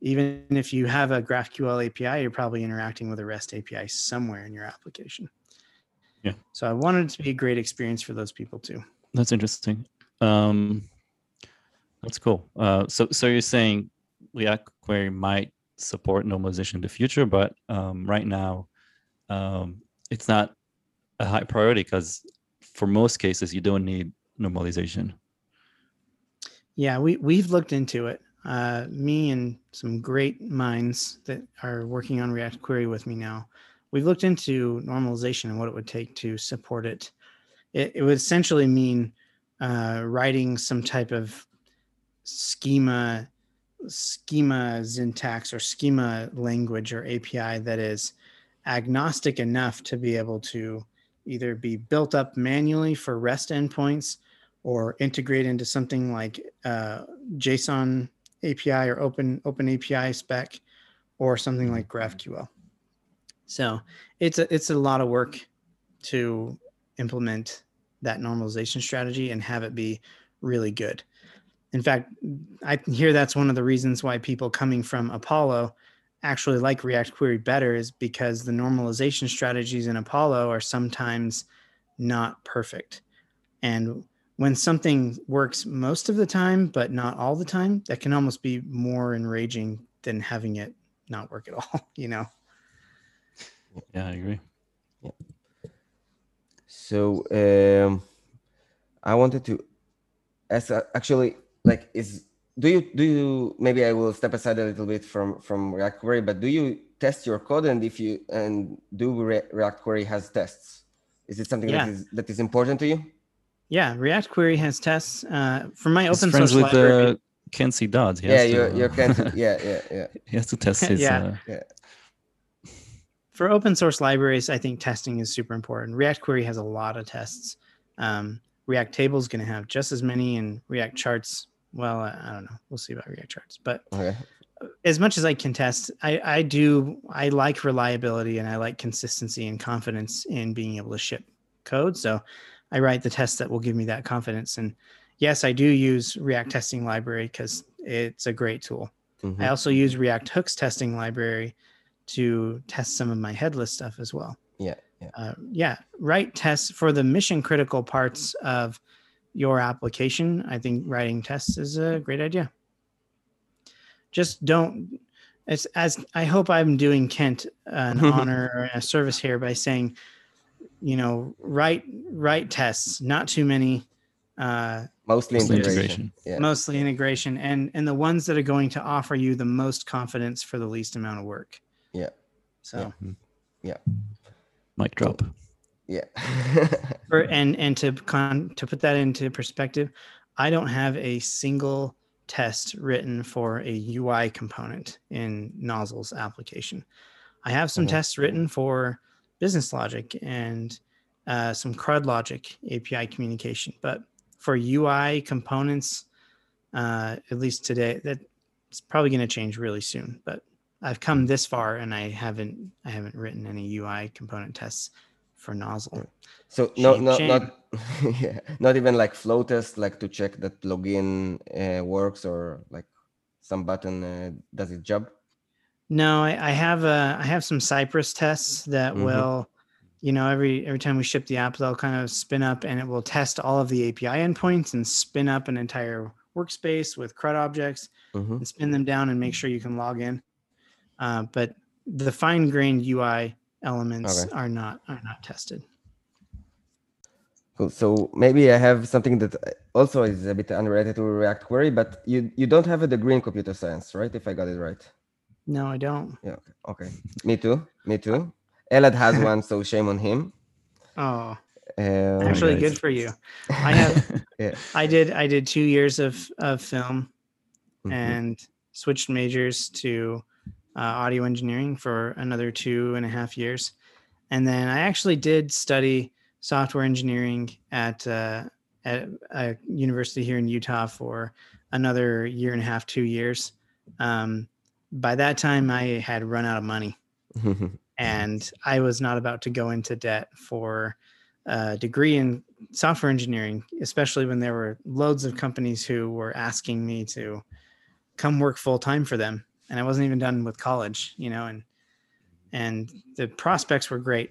even if you have a GraphQL API, you're probably interacting with a REST API somewhere in your application. Yeah. So I wanted it to be a great experience for those people too. That's interesting. Um, that's cool. Uh, so, so you're saying React Query might support normalization in the future, but um, right now, um, it's not a high priority because for most cases you don't need normalization. Yeah, we we've looked into it. Uh, me and some great minds that are working on React Query with me now. We've looked into normalization and what it would take to support it. It, it would essentially mean uh, writing some type of schema schema syntax or schema language or API that is agnostic enough to be able to either be built up manually for REST endpoints or integrate into something like uh, JSON API or Open Open API spec or something like GraphQL. So it's a it's a lot of work to implement that normalization strategy and have it be really good. In fact, I hear that's one of the reasons why people coming from Apollo actually like React Query better is because the normalization strategies in Apollo are sometimes not perfect. And when something works most of the time, but not all the time, that can almost be more enraging than having it not work at all, you know? Yeah, I agree. Yeah. So um, I wanted to ask uh, actually like is do you do you maybe I will step aside a little bit from from React Query, but do you test your code and if you and do Re React Query has tests? Is it something Yeah. that is that is important to you? Yeah, React Query has tests. Uh, for my He's open friends source with library, uh, Kent C. Dodds. He yeah, has to, you're you're uh, can yeah yeah yeah. he has to test his. Yeah. Uh, for open source libraries, I think testing is super important. React Query has a lot of tests. Um, React Table is going to have just as many, and React Charts. Well, I, I don't know. We'll see about React Charts, but Okay. as much as I can test, I, I do I like reliability and I like consistency and confidence in being able to ship code. So I write the tests that will give me that confidence. And yes, I do use React testing library because it's a great tool. Mhm. I also use React hooks testing library to test some of my headless stuff as well. Yeah, yeah. Uh, yeah, write tests for the mission critical parts of your application. I think writing tests is a great idea. Just don't. It's as I hope I'm doing Kent an honor or a service here by saying, you know, write write tests, not too many. Uh, Mostly Mostly integration. integration. Yeah. mostly integration and and the ones that are going to offer you the most confidence for the least amount of work So, yeah. so mic drop. Yeah. for, and and to con to put that into perspective i don't have a single test written for a ui component in nozzle's application i have some Mhm. tests written for business logic and uh, some crud logic api communication but for ui components uh, at least today that it's probably going to change really soon but i've come this far and i haven't i haven't written any ui component tests for nozzle So no, Shame, no, shame. not yeah, not even like flow test, like to check that login uh, works or like some button uh, does its job. No, I, I have a I have some Cypress tests that Mhm. will, you know, every every time we ship the app, they'll kind of spin up and it will test all of the API endpoints and spin up an entire workspace with CRUD objects Mhm. and spin them down and make sure you can log in. Uh, but the fine grained UI elements Okay. are not are not tested. Cool. So maybe I have something that also is a bit unrelated to React Query, but you you don't have a degree in computer science, right? If I got it right. No, I don't. Yeah. Okay. okay. Me too. Me too. Elad has one, so shame on him. Oh, Um, actually, good for you. I have Yeah. I did I did two years of of film mhm. and switched majors to uh, audio engineering for another two and a half years. And then I actually did study software engineering at, uh, at a university here in Utah for another year and a half, two years. Um, by that time, I had run out of money and I was not about to go into debt for a degree in software engineering, especially when there were loads of companies who were asking me to come work full time for them, and I wasn't even done with college, you know, and and the prospects were great.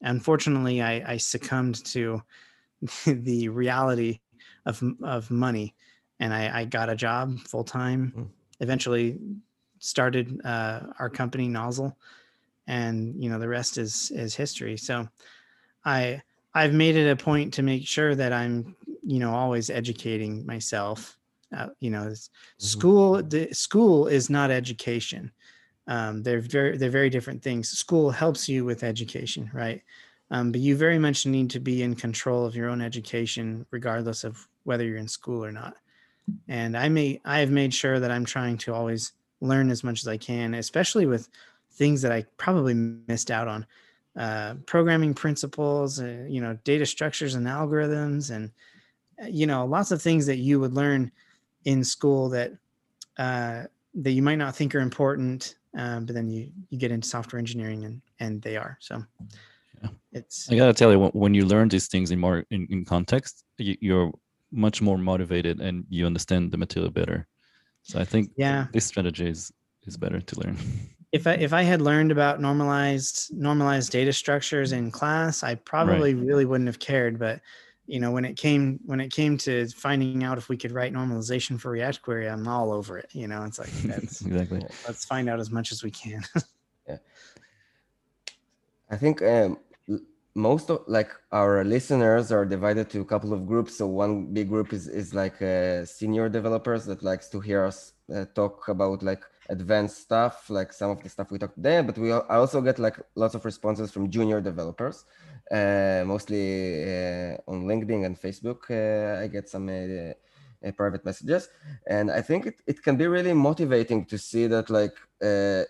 Unfortunately, I, I succumbed to the reality of of money, and I, I got a job full time. Mm. Eventually, started uh, our company Nozzle, and you know the rest is is history. So, I I've made it a point to make sure that I'm you know always educating myself. Uh, you know, it's- school the school is not education. Um, they're very they're very different things. School helps you with education, right? Um, but you very much need to be in control of your own education, regardless of whether you're in school or not. And I may I have made sure that I'm trying to always learn as much as I can, especially with things that I probably missed out on uh, programming principles, uh, you know, data structures and algorithms, and uh, you know, lots of things that you would learn in school that uh, that you might not think are important, um, but then you you get into software engineering and and they are. So Yeah. it's I gotta tell you, when- you learn these things in more in, in context, you, you're much more motivated and you understand the material better. So I think Yeah. this strategy is is better to learn. If I if I had learned about normalized normalized data structures in class, I probably really wouldn't have cared. But you know, when it came when it came to finding out if we could write normalization for React query, I'm all over it. You know, it's like that's, exactly. let's find out as much as we can. yeah I think um, most of like our listeners are divided to a couple of groups. So one big group is is like uh, senior developers that likes to hear us uh, talk about like advanced stuff, like some of the stuff we talked today. But we I also get like lots of responses from junior developers, mostly uh, on LinkedIn and Facebook. Uh, I get some. Uh, uh, private messages and i think it, it can be really motivating to see that like uh,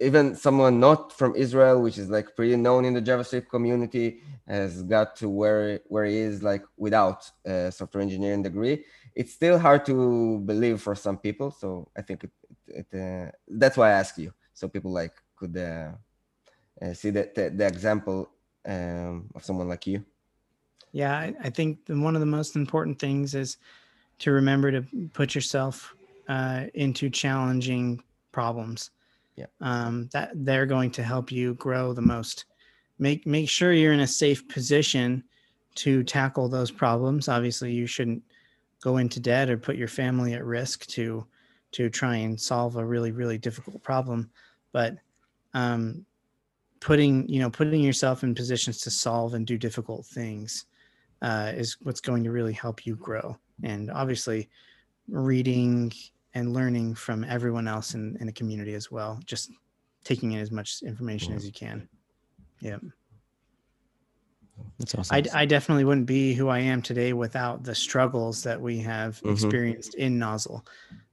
even someone not from Israel, which is like pretty known in the JavaScript community, has got to where where he is like without a software engineering degree. It's still hard to believe for some people. So I think it, it, uh, that's why I ask you, so people like could uh, uh, see the, the the example um, of someone like you. Yeah, I, I think one of the most important things is to remember to put yourself uh, into challenging problems. Yeah. Um, that they're going to help you grow the most. Make make sure you're in a safe position to tackle those problems. Obviously, you shouldn't go into debt or put your family at risk to to try and solve a really really difficult problem. But um, putting you know putting yourself in positions to solve and do difficult things uh, is what's going to really help you grow. And obviously, reading and learning from everyone else in, in the community as well. Just taking in as much information as you can. Yeah. That's awesome. I, I definitely wouldn't be who I am today without the struggles that we have Mhm. experienced in Nozzle.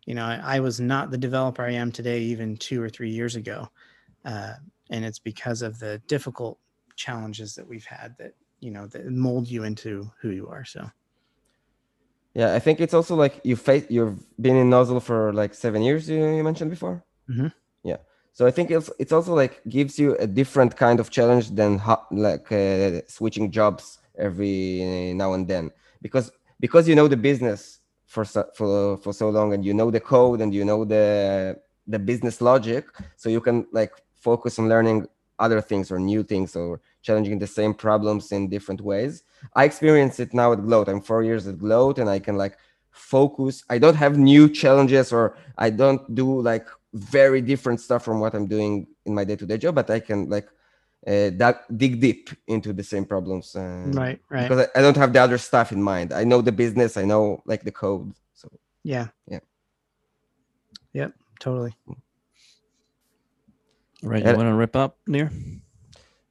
You know, I, I was not the developer I am today, even two or three years ago. Uh, and it's because of the difficult challenges that we've had that, you know, that mold you into who you are. So, Yeah, I think it's also like you face you've been in Nozzle for like seven years. You, you mentioned before. Mhm. Yeah, so I think it's it's also like gives you a different kind of challenge than ho- like uh, switching jobs every now and then because because you know the business for so, for for so long and you know the code and you know the the business logic, so you can like focus on learning other things or new things or challenging the same problems in different ways. I experience it now at Gloat. I'm four years at Gloat, and I can like focus. I don't have new challenges, or I don't do like very different stuff from what I'm doing in my day-to-day job. But I can like uh, that, dig deep into the same problems. Uh, right, right. Because I, I don't have the other stuff in mind. I know the business. I know like the code. So Yeah. Yeah. Yep. Totally. Right. You want to wrap up, Nir?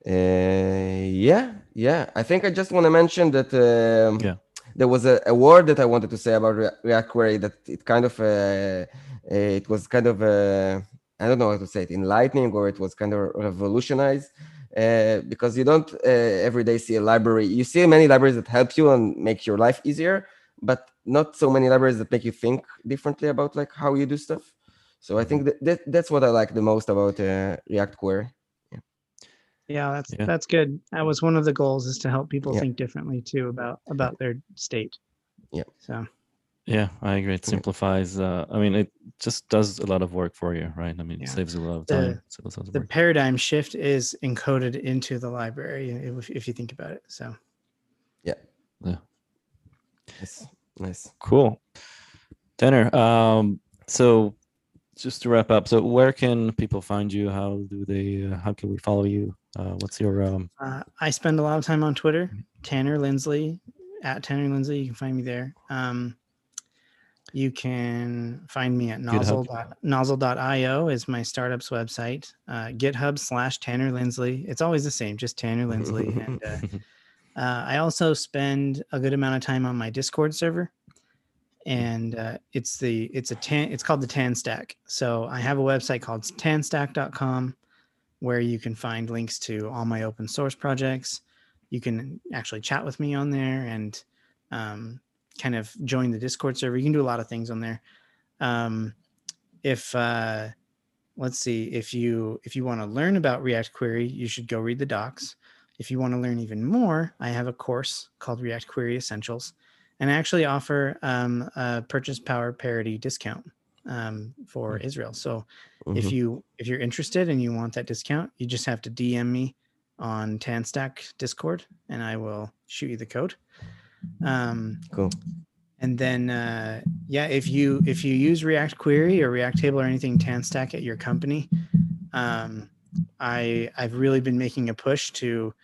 Uh, yeah, yeah. I think I just want to mention that um, Yeah. there was a, a word that I wanted to say about Rea- React Query that it kind of uh, uh, it was kind of uh, I don't know how to say it enlightening or it was kind of revolutionized uh, because you don't uh, every day see a library. You see many libraries that help you and make your life easier, but not so many libraries that make you think differently about like how you do stuff. So I think that, that that's what I like the most about uh, React Query. Yeah, that's Yeah. that's good. That was one of the goals is to help people Yeah. think differently too about about their state. Yeah. So Yeah, I agree. It simplifies. Uh, I mean, it just does a lot of work for you, right? I mean, Yeah. it saves a lot of The- time. saves lots of the work. paradigm shift is encoded into the library if, if you think about it. So Yeah. Yeah. Nice, nice. Cool. Tanner, um, so just to wrap up, so where can people find you? How do they, uh, how can we follow you? Uh, what's your, um, uh, I spend a lot of time on Twitter, Tanner Linsley at Tanner Linsley. You can find me there. Um, you can find me at nozzle. nozzle.io is my startup's website. Uh, GitHub slash Tanner Linsley. It's always the same, just Tanner Linsley. and uh, Uh, I also spend a good amount of time on my Discord server, and uh, it's the it's a tan it's called the Tan Stack. So I have a website called tanstack.com where you can find links to all my open source projects. You can actually chat with me on there and um, kind of join the Discord server. You can do a lot of things on there. Um, if uh, let's see, if you if you want to learn about React Query, you should go read the docs. If you want to learn even more, I have a course called React Query Essentials, and I actually offer um, a purchase power parity discount um, for Israel. So if Mhm. you if you're interested and you want that discount, you just have to DM me on Tanstack Discord, and I will shoot you the code. Um, Cool. and then uh, yeah, if you if you use React Query or React Table or anything Tanstack at your company, um, I I've really been making a push to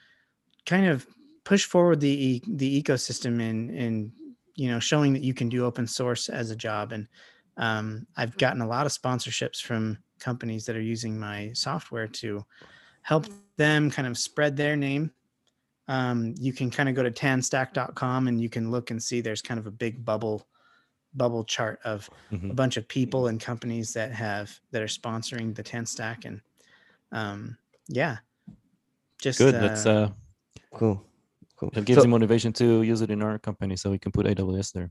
kind of push forward the the ecosystem in in you know showing that you can do open source as a job and um, I've gotten a lot of sponsorships from companies that are using my software to help them kind of spread their name. Um, you can kind of go to tanstack.com and you can look and see there's kind of a big bubble bubble chart of a Mhm. bunch of people and companies that have that are sponsoring the Tanstack and um, yeah, just Good. uh, That's uh, Cool. Cool. it gives So- you motivation to use it in our company, so we can put AWS there.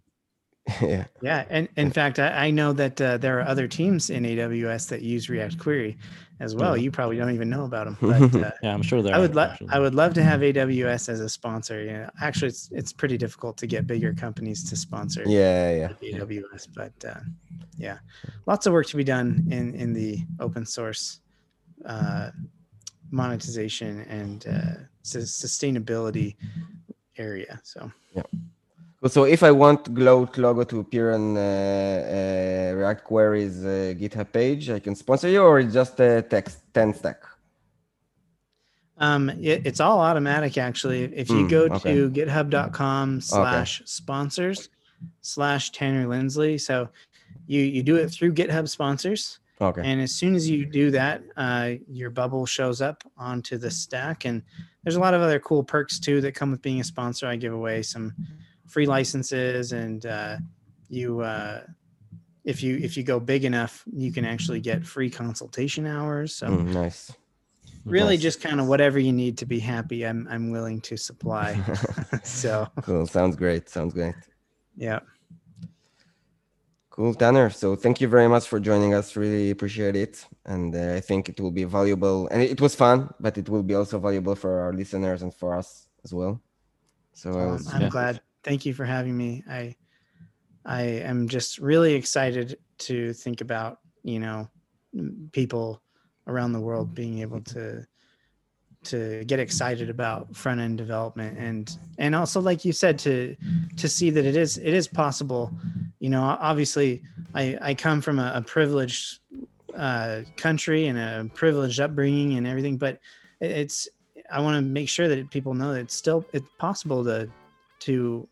yeah. Yeah, and in fact, I, I know that uh, there are other teams in AWS that use React Query as well. Yeah. You probably don't even know about them, but uh, Yeah, I'm sure there. I are, would love actually. I would love to have AWS as a sponsor. You know, actually, it's it's pretty difficult to get bigger companies to sponsor Yeah, yeah. AWS, but uh, yeah, lots of work to be done in in the open source uh, monetization and uh, sus- sustainability area. So. Cool. So if I want Gloat logo to appear on uh, uh, React Queries uh, GitHub page, I can sponsor you, or it's just a text Tanstack. Um, it, it's all automatic actually. If you Mm, go okay. to github.com slash sponsors slash Tanner Linsley. So you you do it through GitHub sponsors. Okay. And as soon as you do that, uh, your bubble shows up onto the stack. And there's a lot of other cool perks too that come with being a sponsor. I give away some free licenses, and uh, you, uh, if you if you go big enough, you can actually get free consultation hours. So Mm, nice. really, Nice. just kind of whatever you need to be happy. I'm I'm willing to supply. so cool. Sounds great. Sounds great. yeah, Cool, Tanner. So thank you very much for joining us. Really appreciate it, and uh, I think it will be valuable. And it was fun, but it will be also valuable for our listeners and for us as well. So I Um, was, I'm yeah. glad. Thank you for having me. I I am just really excited to think about you know people around the world being able to to get excited about front end development and and also like you said to to see that it is it is possible you know obviously i i come from a, a privileged uh country and a privileged upbringing and everything but it's i want to make sure that people know that it's still it's possible to to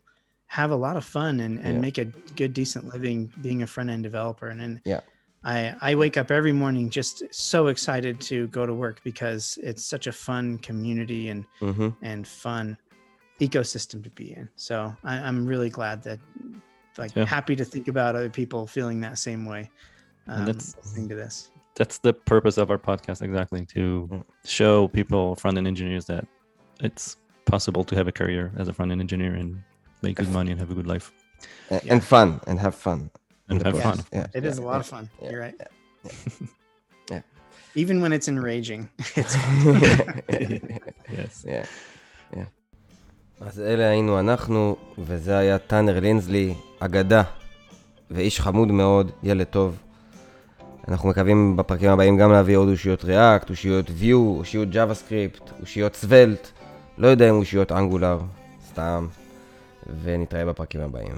have a lot of fun and, and Yeah. make a good decent living being a front end developer and then Yeah. I, I wake up every morning just so excited to go to work because it's such a fun community and Mhm. and fun ecosystem to be in. So I, I'm really glad that like Yeah. happy to think about other people feeling that same way. And Um, that's- listening to this. That's the purpose of our podcast, exactly, to show people front end engineers that it's possible to have a career as a front end engineer and make good money and have a good life A- Yeah. and fun and have fun in and have fun. Yeah, It yeah, is a lot yeah. of fun. yeah, You're right. Yeah. Even when it's enraging, it's Yes. Yeah. Yeah. אז אלה היינו אנחנו, וזה היה טאנר לינזלי, אגדה, ואיש חמוד מאוד, ילד טוב. אנחנו מקווים בפרקים הבאים גם להביא עוד אושיות ריאקט, אושיות ויו, אושיות ג'אווה סקריפט, אושיות סוולט, לא יודע אם אושיות אנגולר, סתם, ונתראה בפרקים הבאים.